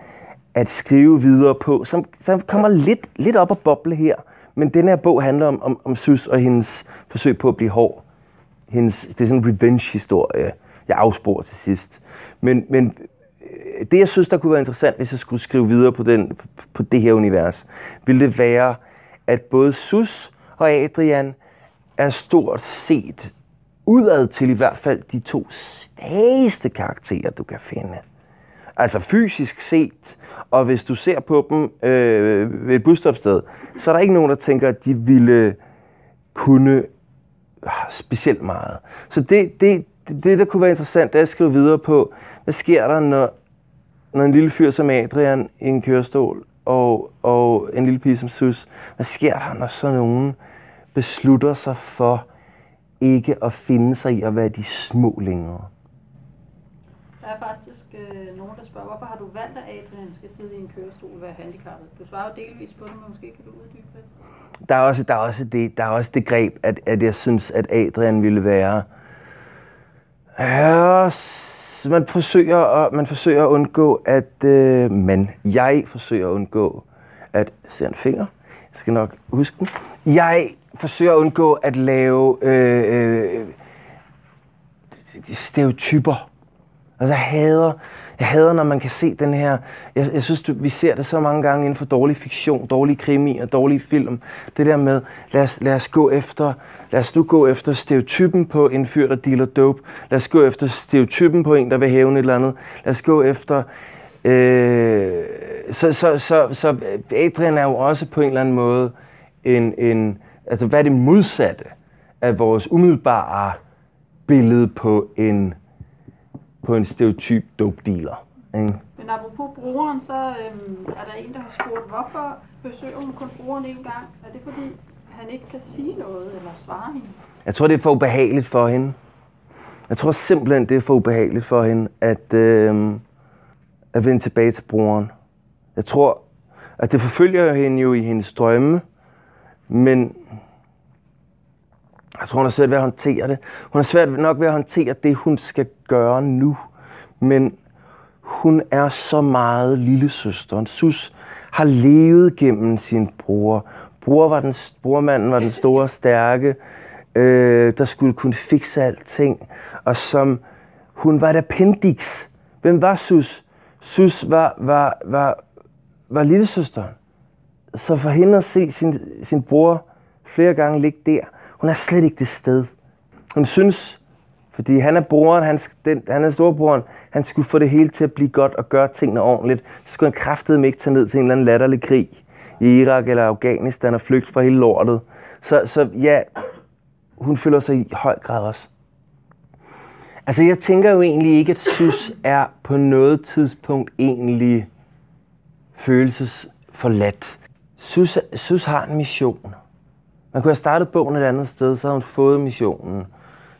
at skrive videre på, som, som kommer lidt, lidt op og boble her, men den her bog handler om, om, om Sus og hendes forsøg på at blive hård. Hendes, det er sådan en revenge-historie. Jeg afsporer til sidst. Men, men øh, det, jeg synes, der kunne være interessant, hvis jeg skulle skrive videre på, den, på, på det her univers, ville det være, at både Sus og Adrian er stort set udad til i hvert fald de to svageste karakterer, du kan finde. Altså fysisk set, og hvis du ser på dem øh, ved et busstopsted, så er der ikke nogen, der tænker, at de ville kunne øh, specielt meget. Så det, det, det, det, der kunne være interessant, det er at skrive videre på, hvad sker der, når, når en lille fyr som Adrian i en kørestol, og, og en lille pige som Sus, hvad sker der, når så nogen beslutter sig for ikke at finde sig i at være de små længere? Der er faktisk øh, nogen, der spørger, hvorfor har du valgt, at Adrian skal sidde i en kørestol og være handicappet? Du svarer jo delvis på det, men måske kan du uddybe det. Der er også, der er også, det, der er også det greb, at, at jeg synes, at Adrian ville være... Ja, man forsøger at, man forsøger at undgå, at... Øh, men jeg forsøger at undgå, at... Se en finger. Jeg skal nok huske den. Jeg forsøger at undgå at lave øh, øh, stereotyper. Altså jeg hader, jeg hader, når man kan se den her... Jeg, jeg synes, vi ser det så mange gange inden for dårlig fiktion, dårlig krimi og dårlig film. Det der med, lad os, lad os gå efter... Lad os nu gå efter stereotypen på en fyr, der dealer dope. Lad os gå efter stereotypen på en, der vil hæve et eller andet. Lad os gå efter... Øh, så, så, så, så øh, Adrian er jo også på en eller anden måde en, en... Altså, hvad er det modsatte af vores umiddelbare billede på en på en stereotyp dope dealer. Ikke? Men apropos brugeren, så øhm, er der en, der har spurgt, hvorfor besøger hun kun brugeren en gang? Er det fordi, han ikke kan sige noget eller svare hende? Jeg tror, det er for ubehageligt for hende. Jeg tror simpelthen, det er for ubehageligt for hende, at, øh, at vende tilbage til brugeren. Jeg tror, at det forfølger hende jo i hendes drømme, men jeg tror, hun har svært ved at håndtere det. Hun har svært nok ved at håndtere det, hun skal gøre nu. Men hun er så meget lillesøster. Sus har levet gennem sin bror. Bror var den, brormanden var den store, stærke, øh, der skulle kunne fikse alting. Og som hun var et appendix. Hvem var Sus? Sus var, var, var, var lillesøsteren. Så for hende at se sin, sin bror flere gange ligge der, hun er slet ikke det sted. Hun synes, fordi han er broren, han, den, han er storebroren, han skulle få det hele til at blive godt og gøre tingene ordentligt. Så skulle han kraftedeme ikke tage ned til en eller anden latterlig krig i Irak eller Afghanistan og flygte fra hele lortet. Så, så ja, hun føler sig i høj grad også. Altså jeg tænker jo egentlig ikke, at Sus er på noget tidspunkt egentlig følelsesforladt. Sus, Sus har en mission. Man kunne have startet bogen et andet sted, så havde hun fået missionen.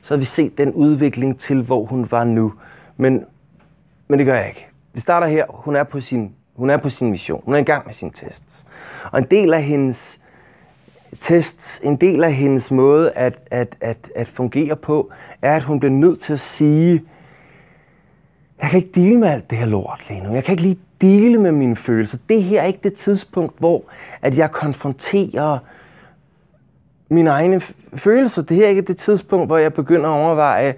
Så har vi set den udvikling til, hvor hun var nu. Men, men det gør jeg ikke. Vi starter her. Hun er på sin, hun er på sin mission. Hun er i gang med sin tests. Og en del af hendes tests, en del af hendes måde at, at, at, at fungere på, er, at hun bliver nødt til at sige, jeg kan ikke dele med alt det her lort lige nu. Jeg kan ikke lige dele med mine følelser. Det her er ikke det tidspunkt, hvor at jeg konfronterer mine egne følelser. Det her er ikke det tidspunkt, hvor jeg begynder at overveje,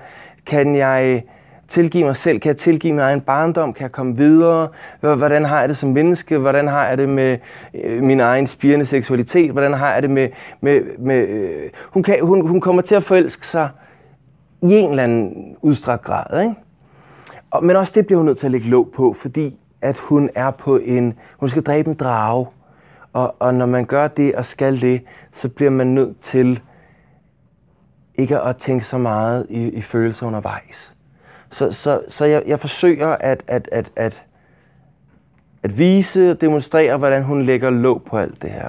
kan jeg tilgive mig selv? Kan jeg tilgive min egen barndom? Kan jeg komme videre? Hvordan har jeg det som menneske? Hvordan har jeg det med øh, min egen spirende seksualitet? Hvordan har jeg det med... med, med øh, hun, kan, hun, hun kommer til at forelske sig i en eller anden udstrakt grad. Ikke? Og, men også det bliver hun nødt til at lægge låg på, fordi at hun er på en... Hun skal dræbe en drage. Og, og når man gør det og skal det, så bliver man nødt til ikke at tænke så meget i, i følelser undervejs. Så, så, så jeg, jeg forsøger at, at, at, at, at vise og demonstrere, hvordan hun lægger låg på alt det her.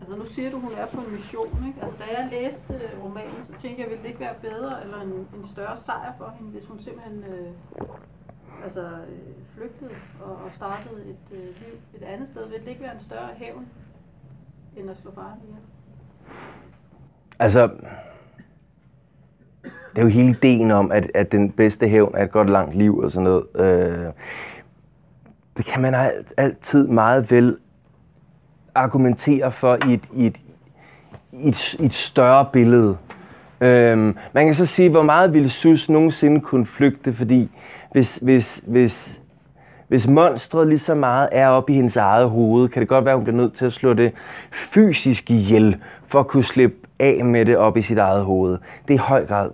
Altså nu siger du, hun er på en mission, ikke? Altså da jeg læste øh, romanen, så tænkte jeg, ville det ikke være bedre eller en, en større sejr for hende, hvis hun simpelthen øh, altså, øh, flygtede og, og startede et øh, liv et andet sted? Vil det ikke være en større hævn, end at slå faren ihjel? Altså, det er jo hele ideen om, at, at den bedste hævn er et godt langt liv og sådan noget. Øh, det kan man alt, altid meget vel argumentere for i et, i et, i et, i et større billede. Øhm, man kan så sige, hvor meget ville Sus nogensinde kunne flygte, fordi hvis, hvis, hvis, hvis monstret lige så meget er oppe i hendes eget hoved, kan det godt være, at hun bliver nødt til at slå det fysisk ihjel, for at kunne slippe af med det op i sit eget hoved. Det er i høj grad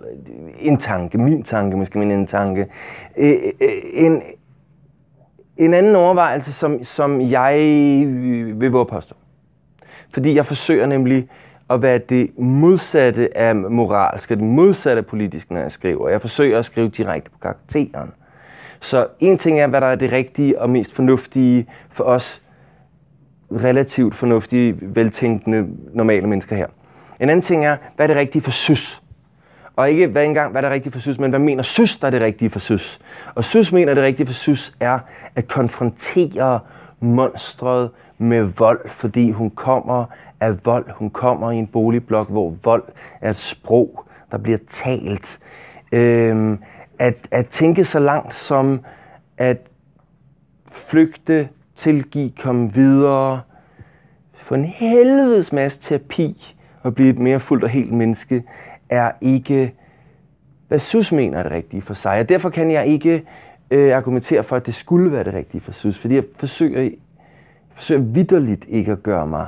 en tanke, min tanke, måske min en tanke. Øh, øh, en, en anden overvejelse, som, som jeg vil våge påstå. Fordi jeg forsøger nemlig at være det modsatte af moralsk, det modsatte af politisk, når jeg skriver. Jeg forsøger at skrive direkte på karakteren. Så en ting er, hvad der er det rigtige og mest fornuftige for os relativt fornuftige, veltænkende, normale mennesker her. En anden ting er, hvad er det rigtige for søs? Og ikke hvad engang, hvad er det rigtige for søs, men hvad mener søs, der er det rigtige for søs? Og søs mener, at det rigtige for søs er at konfrontere monstret med vold, fordi hun kommer af vold. Hun kommer i en boligblok, hvor vold er et sprog, der bliver talt. Øhm, at, at tænke så langt som at flygte tilgive, komme videre, få en helvedes masse terapi og blive et mere fuldt og helt menneske, er ikke, hvad Sus mener er det rigtige for sig. Og derfor kan jeg ikke øh, argumentere for, at det skulle være det rigtige for Sus, fordi jeg forsøger, jeg forsøger vidderligt ikke at gøre mig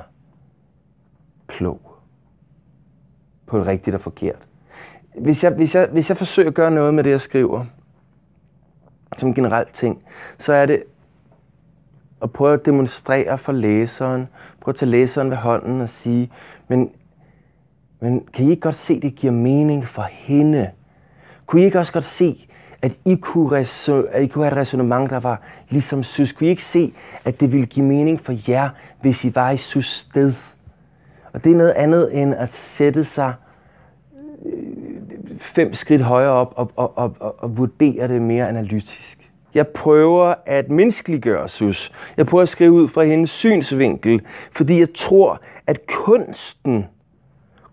klog på det rigtigt og forkert. Hvis jeg, hvis, jeg, hvis jeg forsøger at gøre noget med det, jeg skriver, som en generelt ting, så er det at prøve at demonstrere for læseren, prøve at tage læseren ved hånden og sige, men, men kan I ikke godt se, at det giver mening for hende? Kunne I ikke også godt se, at I kunne, reso- at I kunne have et resonemang, der var ligesom Sus? Kunne I ikke se, at det ville give mening for jer, hvis I var i Sus sted? Og det er noget andet end at sætte sig øh, fem skridt højere op og, og, og, og, og vurdere det mere analytisk. Jeg prøver at menneskeliggøre Sus. Jeg prøver at skrive ud fra hendes synsvinkel, fordi jeg tror, at kunsten,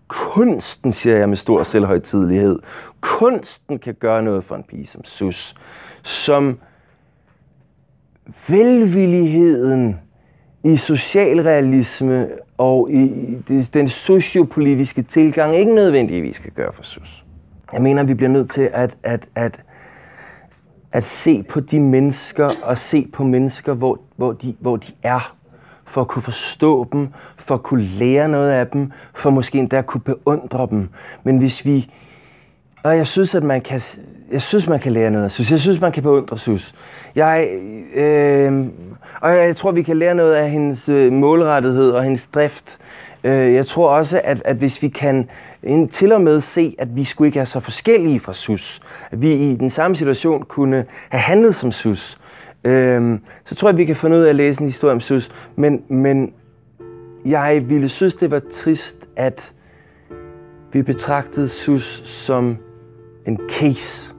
kunsten, siger jeg med stor selvhøjtidlighed, kunsten kan gøre noget for en pige som Sus, som velvilligheden i socialrealisme og i den sociopolitiske tilgang ikke nødvendigvis kan gøre for Sus. Jeg mener, at vi bliver nødt til at, at, at, at se på de mennesker og se på mennesker, hvor, hvor, de, hvor de er, for at kunne forstå dem, for at kunne lære noget af dem, for måske endda at kunne beundre dem. Men hvis vi... Og jeg synes, at man kan, jeg synes, man kan lære noget af Sus. Jeg synes, man kan beundre Sus. Jeg, øh, og jeg tror, vi kan lære noget af hendes øh, målrettighed og hendes drift. Øh, jeg tror også, at, at hvis vi kan til og med se, at vi skulle ikke er så forskellige fra Sus, at vi i den samme situation kunne have handlet som Sus, Øhm, så tror jeg, at vi kan finde ud af at læse en historie om Sus. Men, men jeg ville synes, det var trist, at vi betragtede Sus som en case.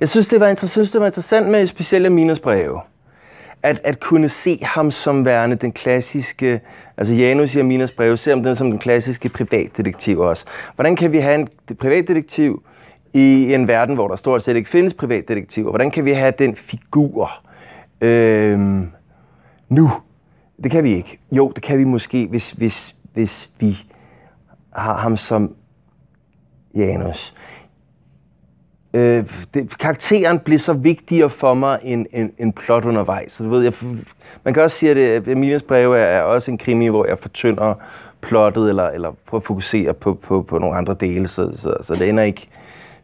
Jeg synes, det var interessant, det var interessant med specielt Aminas breve. At, at kunne se ham som værende den klassiske, altså Janus i Aminas breve, se ham den som den klassiske privatdetektiv også. Hvordan kan vi have en privatdetektiv i en verden, hvor der stort set ikke findes privatdetektiver? Hvordan kan vi have den figur øh, nu? Det kan vi ikke. Jo, det kan vi måske, hvis, hvis, hvis vi har ham som Janus. Øh, det, karakteren bliver så vigtigere for mig end, end, end plot undervejs. Så du ved, jeg, man kan også sige, at øh, Emilias breve er, er også en krimi, hvor jeg fortynder plottet, eller, eller prøver at fokusere på, på, på nogle andre dele, så, så, så det ender ikke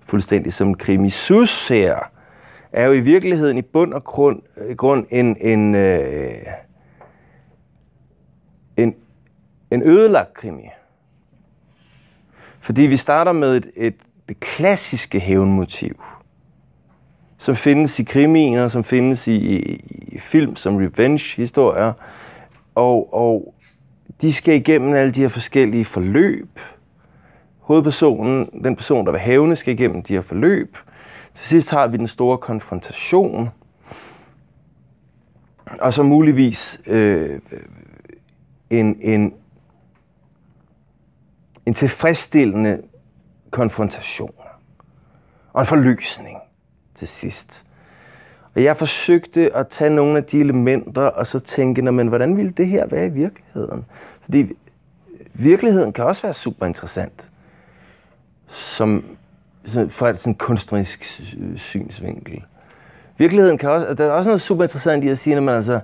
fuldstændig som en krimi. Sus her er jo i virkeligheden i bund og grund, øh, grund en, en, øh, en, en ødelagt krimi. Fordi vi starter med et, et, det klassiske hævnmotiv, som findes i krimier, som findes i, i, i film som revenge-historier, og, og de skal igennem alle de her forskellige forløb. Hovedpersonen, den person, der vil hævne, skal igennem de her forløb. Til sidst har vi den store konfrontation, og så muligvis øh, en, en en tilfredsstillende konfrontation og en forløsning til sidst. Og jeg forsøgte at tage nogle af de elementer og så tænke, men hvordan ville det her være i virkeligheden? Fordi virkeligheden kan også være super interessant som, fra et sådan kunstnerisk synsvinkel. Virkeligheden kan også, der er også noget super interessant i at sige, at man altså,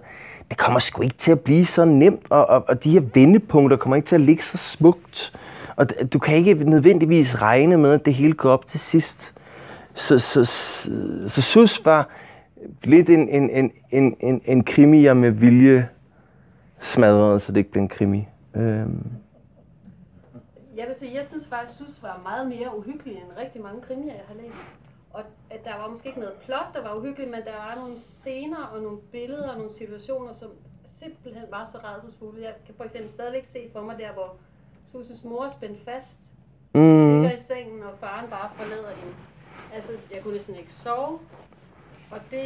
det kommer sgu ikke til at blive så nemt, og, og, og de her vendepunkter kommer ikke til at ligge så smukt. Og du kan ikke nødvendigvis regne med, at det hele går op til sidst. Så, så, så, så Sus var lidt en, en, en, en, en, en krimi, jeg med vilje smadrede, så det ikke blev en krimi. Øhm, Jeg vil sige, jeg synes faktisk, Sus var meget mere uhyggelig end rigtig mange krimier, jeg har læst. Og at der var måske ikke noget plot, der var uhyggeligt, men der var nogle scener og nogle billeder og nogle situationer, som simpelthen var så rædselsfulde. Jeg kan for eksempel stadigvæk se for mig der, hvor Suses mor er spændt fast, mm, ligger i sengen, og faren bare forlader hende. Altså, jeg kunne næsten ikke sove. Og det,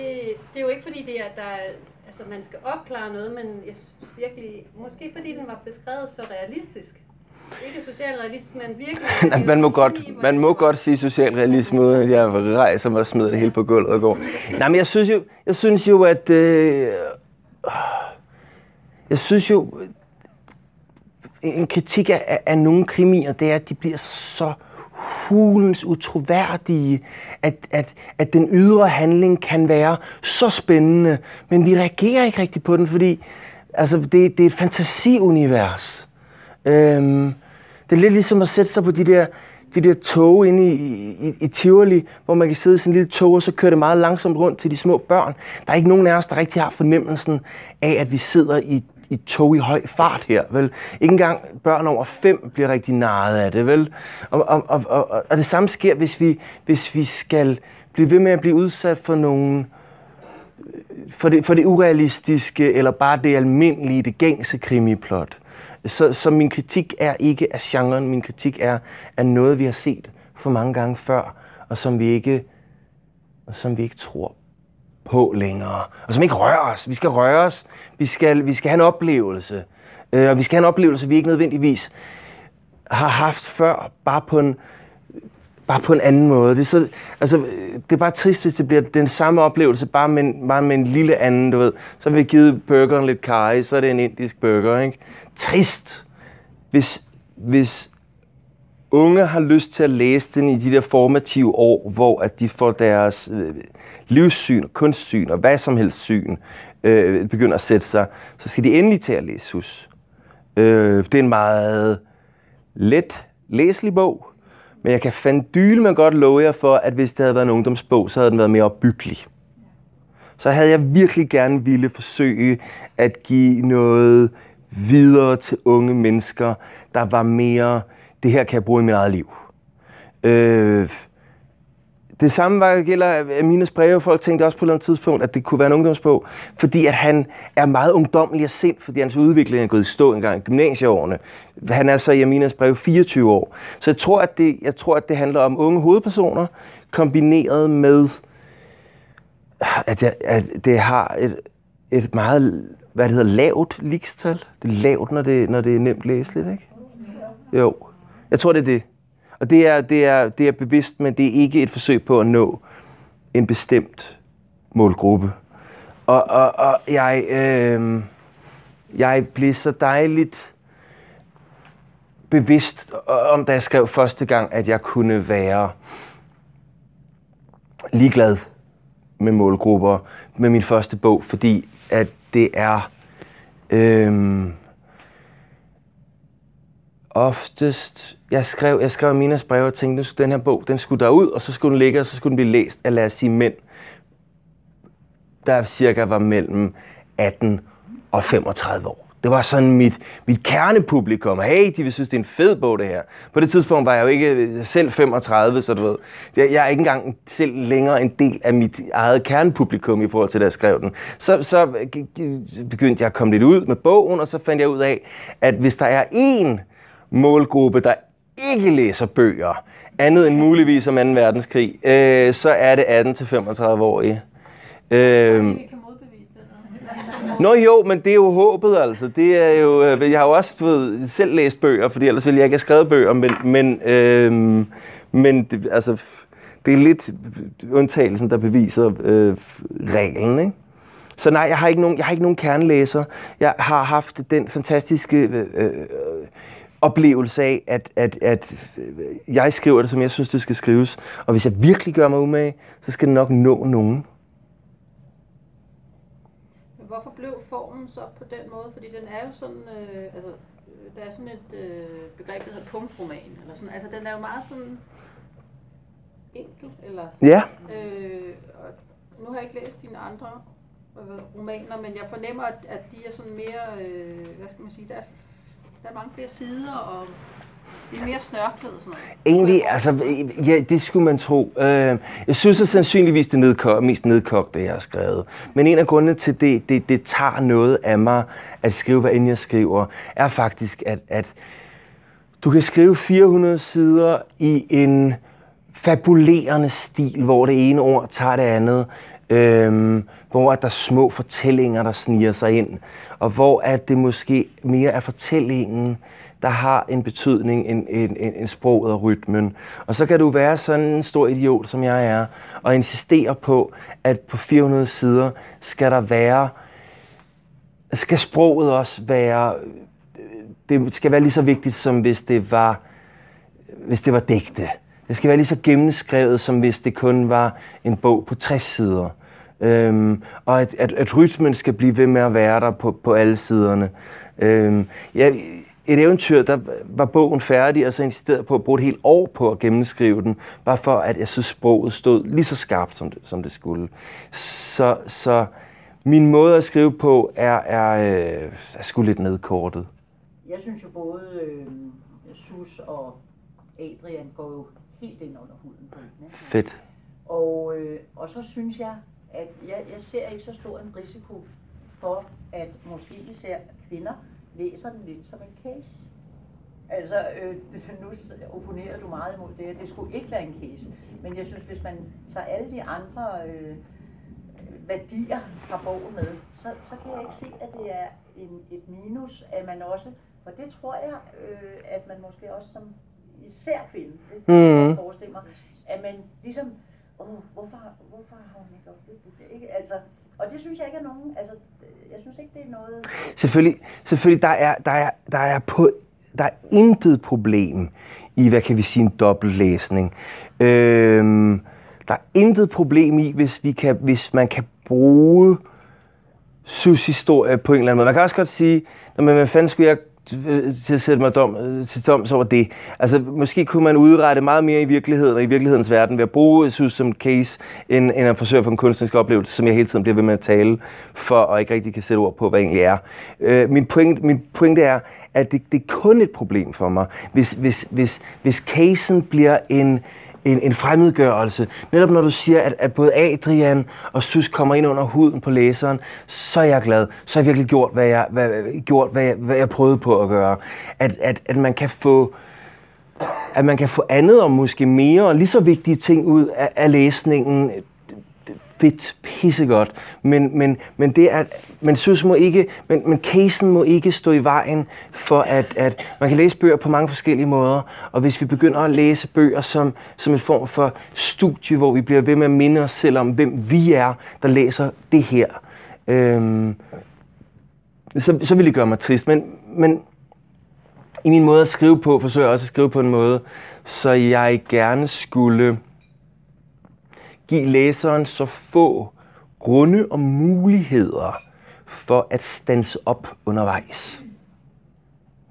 det er jo ikke fordi, det er, der er, altså, man skal opklare noget, men jeg synes virkelig, måske fordi den var beskrevet så realistisk. Ikke socialrealistisk, men virkelig... Nej, man må godt, man må godt sige socialrealisme, uden at jeg rejser mig og smider det hele på gulvet og går. Nej, men jeg synes jo, jeg synes jo at... Øh, jeg synes jo, en kritik af, af, nogle krimier, det er, at de bliver så hulens utroværdige, at, at, at den ydre handling kan være så spændende, men vi reagerer ikke rigtigt på den, fordi altså, det, det er et fantasiunivers. Øhm, det er lidt ligesom at sætte sig på de der, de der tog inde i, i, i Tivoli, hvor man kan sidde i sin lille tog, og så kører det meget langsomt rundt til de små børn. Der er ikke nogen af os, der rigtig har fornemmelsen af, at vi sidder i i tog i høj fart her, vel? Ikke engang børn over fem bliver rigtig narret af det, vel? Og, og, og, og, og det samme sker, hvis vi, hvis vi skal blive ved med at blive udsat for nogle for det, for det urealistiske, eller bare det almindelige, det gængse krimiplot. Så, så min kritik er ikke af genren, min kritik er af noget, vi har set for mange gange før, og som vi ikke, og som vi ikke tror på længere, og som ikke rører os. Vi skal røre os, vi skal, vi skal have en oplevelse, øh, og vi skal have en oplevelse, vi ikke nødvendigvis har haft før, bare på en, bare på en anden måde. Det er, så, altså, det er bare trist, hvis det bliver den samme oplevelse, bare med, en, bare med en lille anden, du ved. Så har vi givet burgeren lidt kaj, så er det en indisk burger, ikke? Trist, hvis, hvis unge har lyst til at læse den i de der formative år, hvor at de får deres øh, livssyn, kunstsyn og hvad som helst syn øh, begynder at sætte sig, så skal de endelig til at læse Hus. Øh, det er en meget let læselig bog, men jeg kan fandyle med godt love jer for, at hvis det havde været en ungdomsbog, så havde den været mere opbyggelig. Så havde jeg virkelig gerne ville forsøge at give noget videre til unge mennesker, der var mere, det her kan jeg bruge i mit eget liv. Øh, det samme var, gælder Aminas breve. Folk tænkte også på et eller andet tidspunkt, at det kunne være en ungdomsbog, fordi at han er meget ungdommelig og sind, fordi hans udvikling er gået i stå engang i gymnasieårene. Han er så i Aminas breve 24 år. Så jeg tror, at det, jeg tror, at det handler om unge hovedpersoner, kombineret med, at, jeg, at det har et, et meget, hvad det hedder, lavt likstal. Det er lavt, når det, når det er nemt læseligt, ikke? Jo. Jeg tror, det er det. Og det er, det, er, det er bevidst, men det er ikke et forsøg på at nå en bestemt målgruppe. Og, og, og jeg, øh, jeg blev så dejligt bevidst om, da jeg skrev første gang, at jeg kunne være ligeglad med målgrupper med min første bog, fordi at det er øh, oftest, jeg skrev, jeg skrev Minas brev og tænkte, at den her bog, den skulle derud, og så skulle den ligge, og så skulle den blive læst af, lad os sige, mænd, der cirka var mellem 18 og 35 år. Det var sådan mit, mit kernepublikum. Hey, de vil synes, det er en fed bog, det her. På det tidspunkt var jeg jo ikke selv 35, så du ved. Jeg, jeg er ikke engang selv længere en del af mit eget kernepublikum i forhold til, da jeg skrev den. Så, så begyndte jeg at komme lidt ud med bogen, og så fandt jeg ud af, at hvis der er én målgruppe, der ikke læser bøger, andet end muligvis om 2. verdenskrig, øh, så er det 18-35-årige. Øh, kan det. Nå jo, men det er jo håbet altså. Det er jo, øh, jeg har jo også du ved, selv læst bøger, fordi ellers ville jeg ikke have skrevet bøger, men, men, øh, men det, altså, det er lidt undtagelsen, der beviser øh, reglen. Ikke? Så nej, jeg har, ikke nogen, jeg har ikke nogen kernelæser. Jeg har haft den fantastiske øh, øh, oplevelse af, at, at, at jeg skriver det, som jeg synes, det skal skrives. Og hvis jeg virkelig gør mig umage, så skal det nok nå nogen. Men hvorfor blev formen så på den måde? Fordi den er jo sådan, øh, altså, øh, der er sådan et øh, begreb, der hedder punktroman, eller sådan. Altså, den er jo meget sådan enkel, eller... Ja, Øh, og nu har jeg ikke læst dine andre øh, romaner, men jeg fornemmer, at, at de er sådan mere, øh, hvad skal man sige, der er, der er mange flere sider, og det er mere snørklet og sådan noget. Egentlig, altså, ja, det skulle man tro. Øh, jeg synes at sandsynligvis det nedko- mest nedkogte, jeg har skrevet. Men en af grundene til det, det, det tager noget af mig at skrive, hvad end jeg skriver, er faktisk, at, at du kan skrive 400 sider i en fabulerende stil, hvor det ene ord tager det andet, øhm, hvor at der er små fortællinger, der sniger sig ind, og hvor at det måske mere er fortællingen, der har en betydning end, end, end, end sproget og rytmen. Og så kan du være sådan en stor idiot, som jeg er, og insistere på, at på 400 sider skal der være, skal sproget også være, det skal være lige så vigtigt, som hvis det var, hvis det var digte. Det skal være lige så gennemskrevet, som hvis det kun var en bog på 60 sider. Øhm, og at, at, at rytmen skal blive ved med at være der på, på alle siderne. Øhm, ja, et eventyr, der var bogen færdig, og så insisterede på at bruge et helt år på at gennemskrive den, bare for at jeg synes, sproget stod lige så skarpt, som det, som det skulle. Så, så min måde at skrive på er, er, øh, er sgu lidt nedkortet. Jeg synes jo både øh, Sus og Adrian går jo helt ind under huden på den. Fedt. Og, øh, og så synes jeg, at jeg, jeg ser ikke så stor en risiko for, at måske især kvinder læser den lidt som en case. Altså, øh, nu opponerer du meget imod det, det skulle ikke være en case. Men jeg synes, hvis man tager alle de andre øh, værdier fra bogen med, så, så kan jeg ikke se, at det er en, et minus, at man også, for det tror jeg, øh, at man måske også som især kvinde, det kan jeg godt forestille mig, at man ligesom, åh, hvorfor, hvorfor har hun ikke opbygget det? Ikke? Altså, og det synes jeg ikke er nogen, altså, jeg synes ikke, det er noget, Selvfølgelig, selvfølgelig der, er, der, er, der, er på, der er intet problem i, hvad kan vi sige, en dobbeltlæsning. Øhm, der er intet problem i, hvis, vi kan, hvis man kan bruge Sus historie på en eller anden måde. Man kan også godt sige, men hvad fanden skulle jeg Øh, til at sætte mig dom, øh, til doms over det. Altså, måske kunne man udrette meget mere i virkeligheden og i virkelighedens verden ved at bruge Jesus som case, end, end at forsøge at få en kunstnerisk oplevelse, som jeg hele tiden bliver ved med at tale for, og ikke rigtig kan sætte ord på, hvad egentlig er. Øh, min, point, min pointe er, at det, det er kun et problem for mig, hvis, hvis, hvis, hvis casen bliver en, en, en fremmedgørelse. Netop når du siger, at, at både Adrian og Sus kommer ind under huden på læseren, så er jeg glad. Så har jeg virkelig gjort, hvad jeg, hvad, gjort, hvad jeg, hvad jeg prøvede på at gøre. At, at, at man kan få at man kan få andet og måske mere og lige så vigtige ting ud af, af læsningen. Fedt, pissegodt. Men, men, men det er, men synes må ikke, men, men casen må ikke stå i vejen for, at, at man kan læse bøger på mange forskellige måder. Og hvis vi begynder at læse bøger som, som en form for studie, hvor vi bliver ved med at minde os selv om, hvem vi er, der læser det her, øhm, så, så vil det gøre mig trist. Men, men i min måde at skrive på, forsøger jeg også at skrive på en måde, så jeg gerne skulle give læseren så få grunde og muligheder for at stanse op undervejs.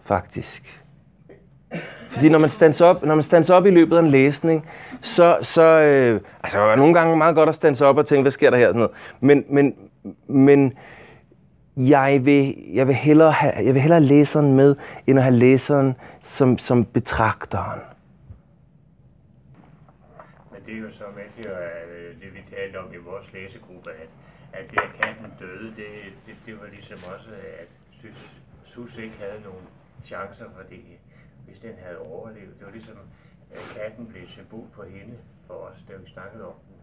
Faktisk. Fordi når man standser op, når man standser op i løbet af en læsning, så, så øh, altså, det er nogle gange meget godt at standse op og tænke, hvad sker der her? Sådan noget. Men, men, men jeg vil, jeg, vil hellere have, jeg vil hellere have læseren med, end at have læseren som, som betragteren. Men det er jo så at, øh, det, vi talte om i vores læsegruppe, at, at det, at katten døde, det, det, det var ligesom også, at Sus, Sus ikke havde nogen chancer, fordi hvis den havde overlevet, det var ligesom, at katten blev symbol på hende, for os, da vi snakkede om den.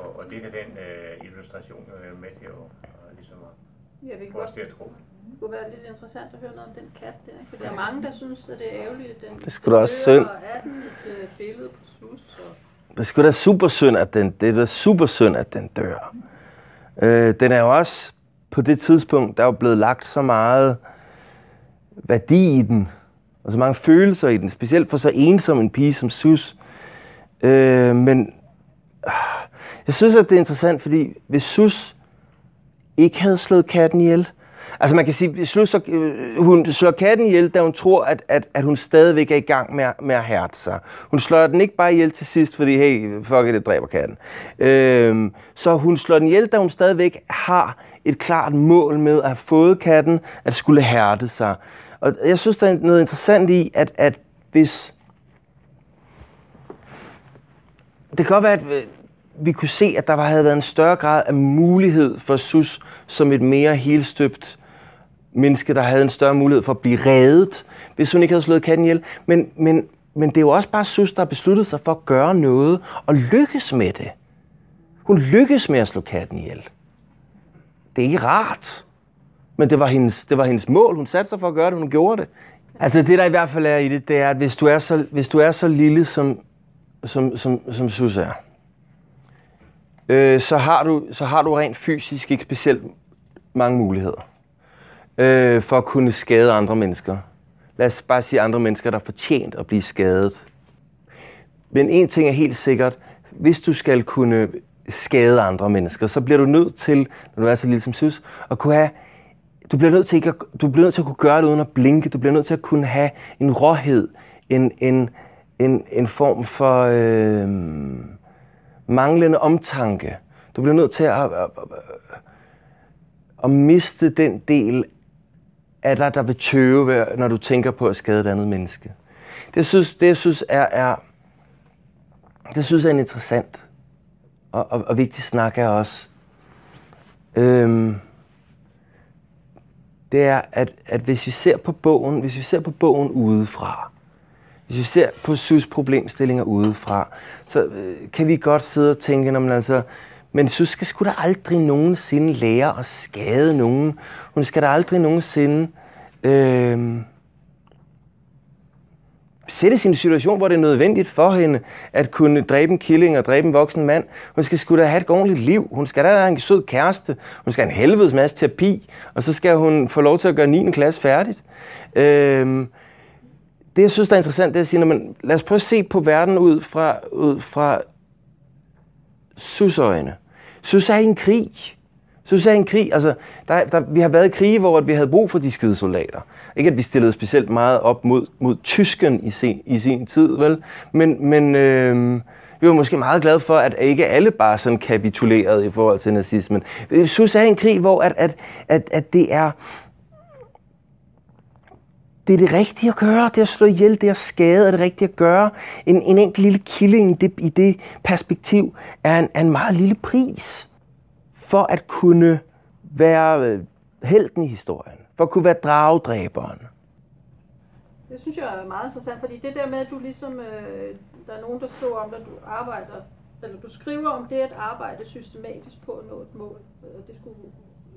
Og, og det kan den øh, illustration jo være med til at, og ligesom at Jeg få godt os til at tro. det kunne være lidt interessant at høre noget om den kat der. ikke? For der er mange, der synes, at det er ærgerligt, at den Det er sgu da også dør, synd. Og er den et øh, billede på sus? Og... Det er sgu da super synd, at den, det er da super synd, at den dør. Øh, den er jo også på det tidspunkt, der er jo blevet lagt så meget værdi i den, og så mange følelser i den, specielt for så ensom en pige som Sus. Øh, men øh, jeg synes, at det er interessant, fordi hvis Sus ikke havde slået katten ihjel, Altså man kan sige, slut, så, øh, hun slår katten ihjel, da hun tror, at, at, at hun stadigvæk er i gang med, med at hærde sig. Hun slår den ikke bare ihjel til sidst, fordi hey, fuck it, det dræber katten. Øhm, så hun slår den ihjel, da hun stadigvæk har et klart mål med at have fået katten, at skulle hærde sig. Og jeg synes, der er noget interessant i, at, at hvis... Det kan godt være, at øh, vi kunne se, at der var- havde været en større grad af mulighed for Sus som et mere helstøbt menneske, der havde en større mulighed for at blive reddet, hvis hun ikke havde slået katten ihjel. Men, men, men det er jo også bare Sus, der har besluttet sig for at gøre noget og lykkes med det. Hun lykkes med at slå katten ihjel. Det er ikke rart. Men det var, hendes, det var hendes mål. Hun satte sig for at gøre det, hun gjorde det. Altså det, der i hvert fald er i det, det er, at hvis du er så, hvis du er så lille, som, som, som, som Sus er, øh, så, har du, så har du rent fysisk ikke specielt mange muligheder øh, for at kunne skade andre mennesker. Lad os bare sige andre mennesker, der er fortjent at blive skadet. Men en ting er helt sikkert, hvis du skal kunne skade andre mennesker, så bliver du nødt til, når du er så lille som søs, at kunne have du bliver nødt til ikke at, du bliver nødt til at kunne gøre det uden at blinke. Du bliver nødt til at kunne have en råhed, en, en, en, en form for øh, manglende omtanke. Du bliver nødt til at, at, at, at miste den del er der, der vil tøve, når du tænker på at skade et andet menneske. Det synes, det jeg synes er, er det synes er en interessant og, og, og vigtig snak er også. Øhm, det er, at, at hvis vi ser på bogen, hvis vi ser på bogen udefra, hvis vi ser på Sus problemstillinger udefra, så øh, kan vi godt sidde og tænke, når man altså, men Sus skal sgu da aldrig nogensinde lære at skade nogen. Hun skal da aldrig nogensinde øh, sætte i situation, hvor det er nødvendigt for hende at kunne dræbe en killing og dræbe en voksen mand. Hun skal sgu da have et ordentligt liv. Hun skal da have en sød kæreste. Hun skal have en helvedes masse terapi. Og så skal hun få lov til at gøre 9. klasse færdigt. Øh, det, jeg synes, der er interessant, det er at sige, når man, lad os prøve at se på verden ud fra, ud fra susøjne så Sus er en krig. Så er en krig. Altså, der, der, vi har været i krige, hvor at vi havde brug for de skide soldater. Ikke at vi stillede specielt meget op mod, mod tysken i sin, i sin tid, vel? Men, men øh, vi var måske meget glade for, at ikke alle bare sådan kapitulerede i forhold til nazismen. Sus er en krig, hvor at, at, at, at det er det er det rigtige at gøre. Det at slå ihjel, det at skade er det rigtige at gøre. En, en enkelt lille killing i det, i det perspektiv er en, er en meget lille pris for at kunne være øh, helten i historien. For at kunne være dragedræberen. Det synes jeg er meget interessant, fordi det der med, at du ligesom, øh, der er nogen, der skriver om, at du arbejder, eller du skriver om det at arbejde systematisk på at nå et mål. Øh, Det skulle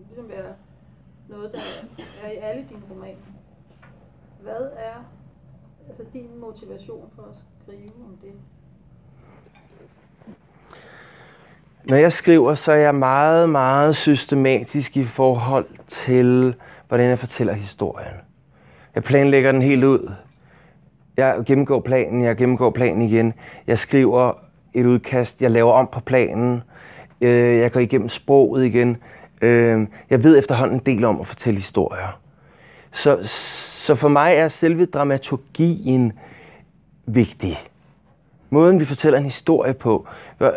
ligesom være noget, der er i alle dine romaner. Hvad er altså din motivation for at skrive om det? Når jeg skriver, så er jeg meget, meget systematisk i forhold til, hvordan jeg fortæller historien. Jeg planlægger den helt ud. Jeg gennemgår planen, jeg gennemgår planen igen. Jeg skriver et udkast, jeg laver om på planen. Øh, jeg går igennem sproget igen. Øh, jeg ved efterhånden en del om at fortælle historier. Så, så for mig er selve dramaturgien vigtig. Måden, vi fortæller en historie på. Øh,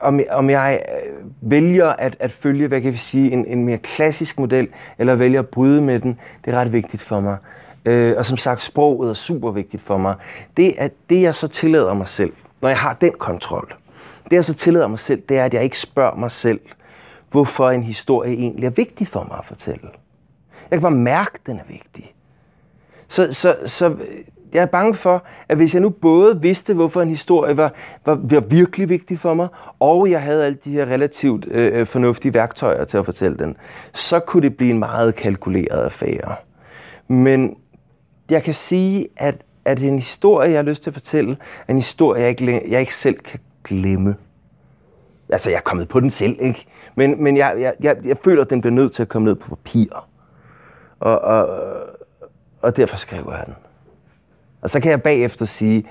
om, om jeg øh, vælger at, at følge, hvad kan vi sige, en, en mere klassisk model, eller vælger at bryde med den, det er ret vigtigt for mig. Øh, og som sagt, sproget er super vigtigt for mig. Det, er, det jeg så tillader mig selv, når jeg har den kontrol, det jeg så tillader mig selv, det er, at jeg ikke spørger mig selv, hvorfor en historie egentlig er vigtig for mig at fortælle. Jeg kan bare mærke, at den er vigtig. Så, så, så jeg er bange for, at hvis jeg nu både vidste, hvorfor en historie var, var, var virkelig vigtig for mig, og jeg havde alle de her relativt øh, øh, fornuftige værktøjer til at fortælle den, så kunne det blive en meget kalkuleret affære. Men jeg kan sige, at, at en historie, jeg har lyst til at fortælle, er en historie, jeg ikke, jeg ikke selv kan glemme. Altså, jeg er kommet på den selv, ikke? Men, men jeg, jeg, jeg, jeg føler, at den bliver nødt til at komme ned på papir. Og, og, og derfor skriver jeg den. Og så kan jeg bagefter sige,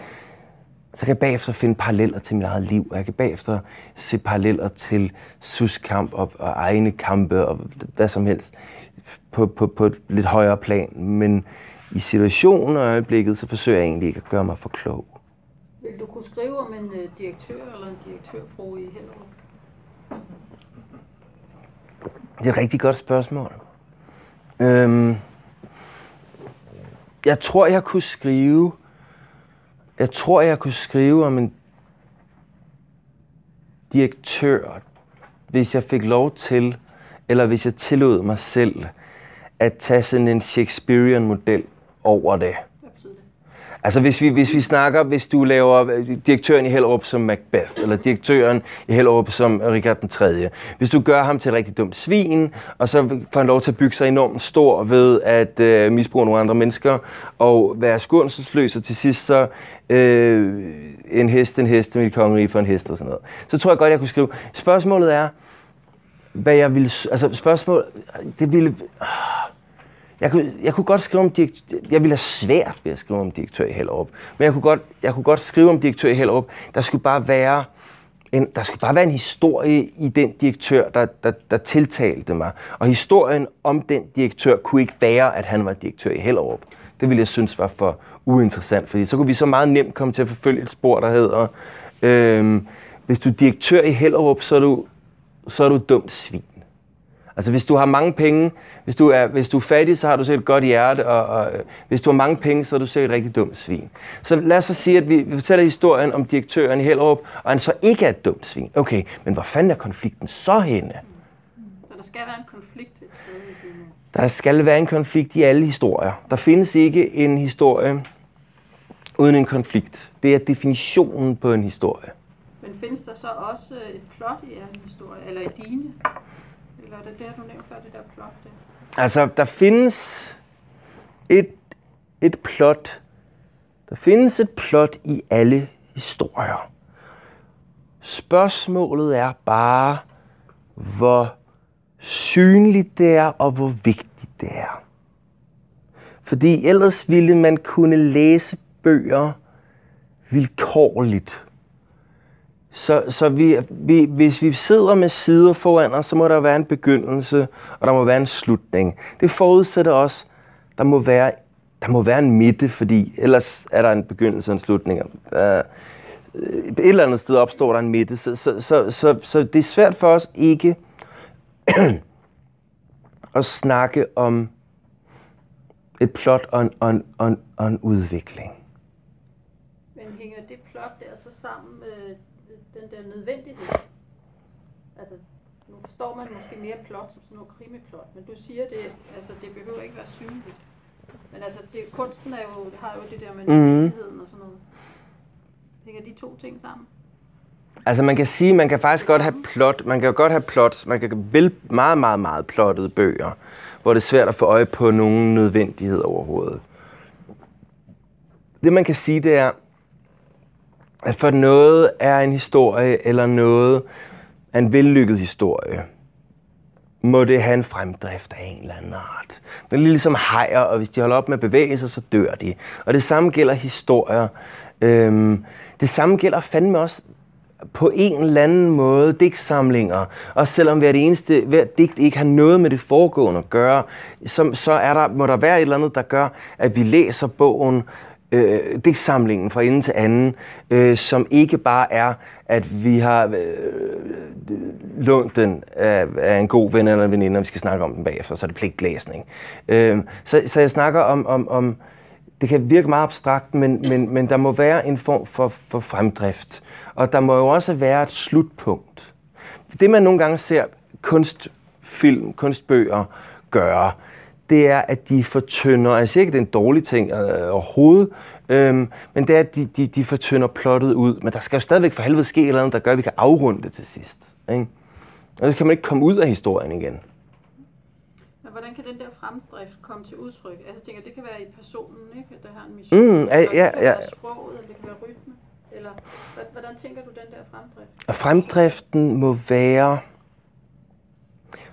så kan jeg bagefter finde paralleller til mit eget liv, og jeg kan bagefter se paralleller til suskamp og, og egne kampe og hvad som helst på, på, på et lidt højere plan. Men i situationen og øjeblikket, så forsøger jeg egentlig ikke at gøre mig for klog. Vil du kunne skrive om en øh, direktør eller en direktørfru i Hellerup? Det er et rigtig godt spørgsmål. Øhm, jeg tror, jeg kunne skrive... Jeg tror, jeg kunne skrive om en direktør, hvis jeg fik lov til, eller hvis jeg tillod mig selv, at tage sådan en Shakespearean-model over det. Altså hvis vi, hvis vi snakker, hvis du laver øh, direktøren i Hellerup som Macbeth, eller direktøren i Hellerup som Richard den 3. Hvis du gør ham til et rigtig dumt svin, og så får han lov til at bygge sig enormt stor ved at øh, misbruge nogle andre mennesker, og være skånselsløs, og til sidst så øh, en hest, en hest, mit kongerige for en hest og sådan noget. Så tror jeg godt, jeg kunne skrive. Spørgsmålet er, hvad jeg ville... Altså spørgsmål, det ville... Jeg kunne, jeg kunne godt skrive om direktør, jeg ville have svært ved at skrive om direktør i Hellerup. Men jeg kunne godt, jeg kunne godt skrive om direktør i Hellerup. Der skulle bare være en, der skulle bare være en historie i den direktør, der, der, der tiltalte mig. Og historien om den direktør kunne ikke være, at han var direktør i Hellerup. Det ville jeg synes var for uinteressant, fordi så kunne vi så meget nemt komme til at forfølge et spor, der hedder, øhm, hvis du er direktør i Hellerup, så er du, så er du dumt svin. Altså hvis du har mange penge, hvis du er, hvis du er fattig, så har du selv et godt hjerte, og, og hvis du har mange penge, så er du selv et rigtig dumt svin. Så lad os så sige, at vi, vi fortæller historien om direktøren i Hellerup, og han så ikke er et dumt svin. Okay, men hvor fanden er konflikten så henne? Så der skal være en konflikt et sted. Der skal være en konflikt i alle historier. Der findes ikke en historie uden en konflikt. Det er definitionen på en historie. Men findes der så også et plot i en historie, eller i dine? Eller det der, du nævnte før, det der plot der? Altså, der findes et, et plot. Der findes et plot i alle historier. Spørgsmålet er bare, hvor synligt det er, og hvor vigtigt det er. Fordi ellers ville man kunne læse bøger vilkårligt. Så, så vi, vi, hvis vi sidder med sider foran os, så må der være en begyndelse, og der må være en slutning. Det forudsætter også, der må være, der må være en midte, fordi ellers er der en begyndelse og en slutning. Uh, et eller andet sted opstår der en midte, så, så, så, så, så det er svært for os ikke at snakke om et plot og en, og en, og en, og en udvikling. Men hænger det plot der så sammen med den der nødvendighed? Altså, nu forstår man måske mere plot som sådan noget krimiplot, men du siger det, altså det behøver ikke være synligt. Men altså, det, kunsten er jo, har jo det der med Mhm. nødvendigheden og sådan noget. Hænger de to ting sammen? Altså man kan sige, man kan faktisk godt have plot, man kan godt have plot, man kan vel meget, meget, meget plottede bøger, hvor det er svært at få øje på nogen nødvendighed overhovedet. Det man kan sige, det er, at for noget er en historie, eller noget er en vellykket historie, må det have en fremdrift af en eller anden art. Det er ligesom hajer, og hvis de holder op med at bevæge sig, så dør de. Og det samme gælder historier. Øhm, det samme gælder fandme også på en eller anden måde digtsamlinger. Og selvom hver det eneste, hver digt ikke har noget med det foregående at gøre, så, så er der, må der være et eller andet, der gør, at vi læser bogen, øh, digtsamlingen fra ende til anden, øh, som ikke bare er, at vi har øh, øh, lånt den af, af en god ven eller en veninde, og vi skal snakke om den bagefter, så er det pligtlæsning. Øh, så, så jeg snakker om, om, om, det kan virke meget abstrakt, men, men, men der må være en form for, for fremdrift. Og der må jo også være et slutpunkt. Det man nogle gange ser kunstfilm, kunstbøger gøre, det er, at de fortynder, siger ikke, det er en dårlig ting øh, overhovedet, øhm, men det er, at de, de, de fortynder plottet ud. Men der skal jo stadigvæk for helvede ske et eller andet, der gør, at vi kan afrunde det til sidst. Ikke? Ellers kan man ikke komme ud af historien igen. Men hvordan kan den der fremdrift komme til udtryk? Altså jeg tænker, det kan være i personen, ikke? At der har en mission. Mm, ja, Eller det ja, kan ja. være sproget, eller det kan være rytme. Eller hvordan tænker du den der fremdrift? Fremdriften må være...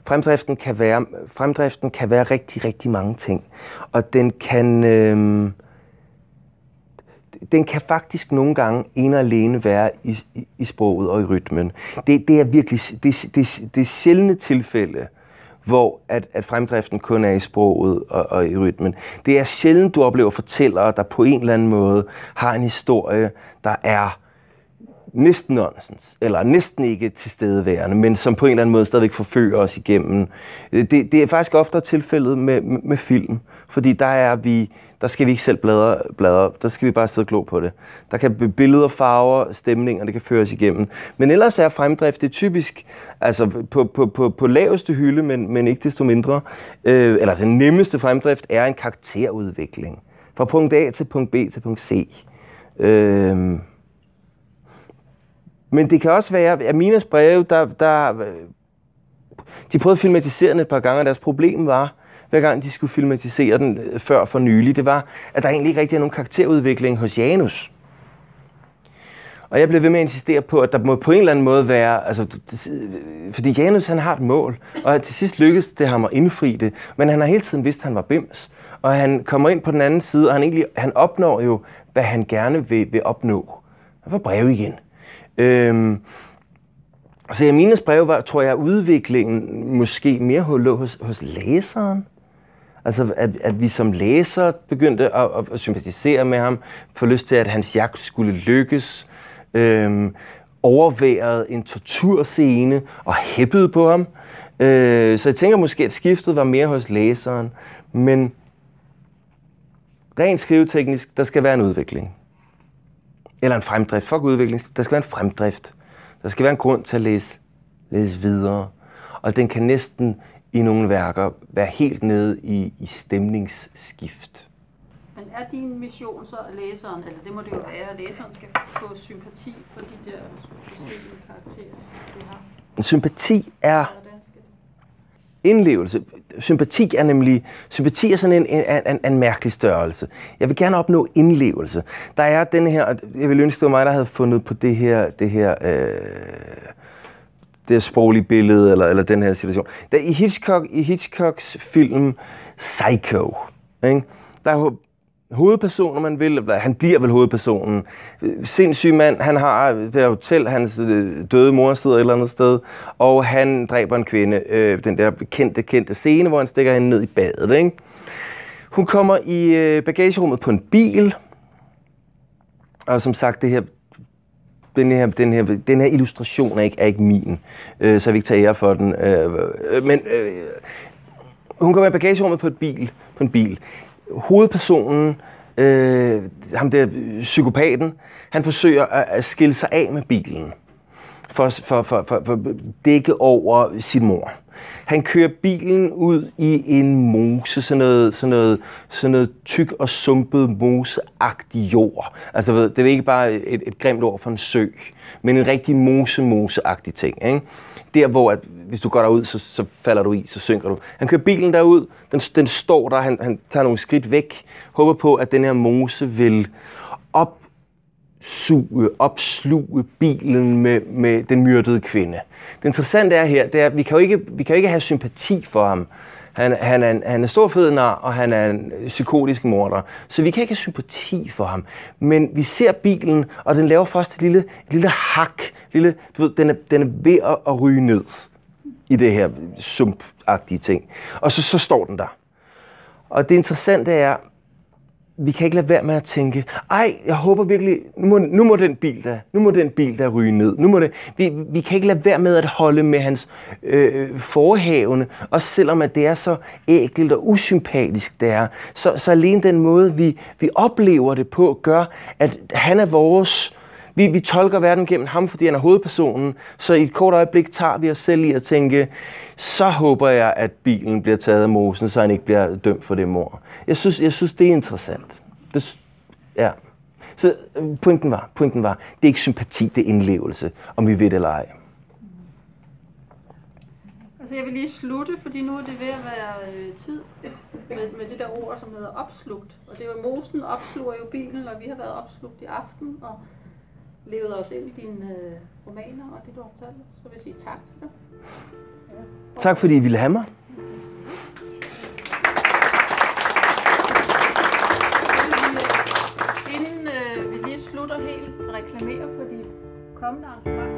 Fremdriften kan være, fremdriften kan være rigtig, rigtig mange ting. Og den kan... Øh, den kan faktisk nogle gange en og alene være i, i, i sproget og i rytmen. Det, det er virkelig det, det, det er sjældne tilfælde, hvor at, at fremdriften kun er i sproget og, og i rytmen. Det er sjældent, du oplever fortællere, der på en eller anden måde har en historie, der er næsten nonsens, eller næsten ikke tilstedeværende, men som på en eller anden måde stadigvæk forfører os igennem. Øh, det, det er faktisk ofte tilfældet med, med, med film, fordi der er vi, der skal vi ikke selv bladre, bladre, der skal vi bare sidde og glo på det. Der kan billeder, farver, stemninger, det kan føres igennem. Men ellers er fremdrift, det er typisk altså på, på, på, på laveste hylde, men, men ikke desto mindre, øh, eller den nemmeste fremdrift er en karakterudvikling. Fra punkt A til punkt B til punkt C. Øh, men det kan også være, at Minas breve, der, der, de prøvede at filmatisere den et par gange, og deres problem var, hver gang de skulle filmatisere den øh, før for nylig, det var, at der egentlig ikke rigtig er nogen karakterudvikling hos Janus. Og jeg blev ved med at insistere på, at der må på en eller anden måde være, altså, øh, fordi Janus han har et mål, og til sidst lykkedes det ham at indfri det, men han har hele tiden vidst, at han var bims. Og han kommer ind på den anden side, og han, egentlig, han opnår jo, hvad han gerne vil, vil opnå. Han får brev igen. Øhm, så i mine brev var, tror jeg, udviklingen måske mere lå hos, hos læseren. Altså, at, at vi som læser begyndte at, at, at sympatisere med ham, få lyst til, at hans jagt skulle lykkes, øhm, overværet en torturscene og hæppede på ham. Øh, så jeg tænker måske, at skiftet var mere hos læseren, men rent skriveteknisk, der skal være en udvikling. Eller en fremdrift. Fuck udvikling. Der skal være en fremdrift. Der skal være en grund til at læse, læse videre. Og den kan næsten i nogle værker være helt nede i, i stemningsskift. Men er din mission så, at læseren, eller det må det jo være, at læseren skal få sympati for de der forskellige karakterer, du har? Sympati er? Indlevelse. Sympati er nemlig sympati er sådan en, en, en, en mærkelig størrelse. Jeg vil gerne opnå indlevelse. Der er den her, jeg vil ønske, det var mig, der havde fundet på det her, det her, øh, det her sproglige billede, eller, eller den her situation. Der, i, Hitchcock, I Hitchcocks film Psycho, ikke? der er hovedpersonen, man vil, han bliver vel hovedpersonen. Sindssyg mand, han har det her hotel, hans øh, døde mor sidder et eller andet sted, og han dræber en kvinde, øh, den der kendte, kendte scene, hvor han stikker hende ned i badet. Ikke? Hun kommer i øh, bagagerummet på en bil, og som sagt, det her den her, den her, den her illustration er ikke, er ikke min, øh, så jeg vil ikke tage ære for den. Øh, øh men øh, hun kommer i bagagerummet på, et bil, på en bil. Hovedpersonen, øh, ham der psykopaten, han forsøger at, at skille sig af med bilen for, for, for, for, for dække over sin mor. Han kører bilen ud i en mose, sådan noget, sådan noget, sådan noget tyk og sumpet moseagtig jord. Altså ved, det er ikke bare et, et grimt ord for en sø, men en rigtig mose-moseagtig ting. Ikke? Der hvor, at, hvis du går derud, så, så falder du i, så synker du. Han kører bilen derud, den, den står der, han, han tager nogle skridt væk, håber på, at den her mose vil op suge, opsluge bilen med, med den myrdede kvinde. Det interessante er her, det er, at vi kan jo ikke, vi kan jo ikke have sympati for ham. Han, han, er en, han er stor fed nar, og han er en psykotisk morder. Så vi kan ikke have sympati for ham. Men vi ser bilen, og den laver først et lille, et lille hak. Lille, du ved, den, er, den er ved at, at ryge ned i det her sumpagtige ting. Og så, så står den der. Og det interessante er, vi kan ikke lade være med at tænke, ej, jeg håber virkelig, nu må, nu må den bil der, nu må den bil der ryge ned. Nu må det, vi, vi kan ikke lade være med at holde med hans øh, øh forhavene, og selvom at det er så ægelt og usympatisk det er. Så, så alene den måde, vi, vi oplever det på, gør, at han er vores, vi, vi tolker verden gennem ham, fordi han er hovedpersonen, så i et kort øjeblik tager vi os selv i at tænke, så håber jeg, at bilen bliver taget af mosen, så han ikke bliver dømt for det mor. Jeg synes, jeg synes det er interessant. Det, ja. Så øh, pointen var, pointen var, det er ikke sympati, det er indlevelse, om vi ved det eller ej. Altså jeg vil lige slutte, fordi nu er det ved at være øh, tid med, med det der ord, som hedder opslugt. Og det er jo, mosen opsluger jo bilen, og vi har været opslugt i aften, og levet os ind i dine øh, romaner og det, du har fortalt. Så vil jeg sige tak til dig. Tak fordi I ville have mig. der helt og reklamerer for dit kommende arrangement.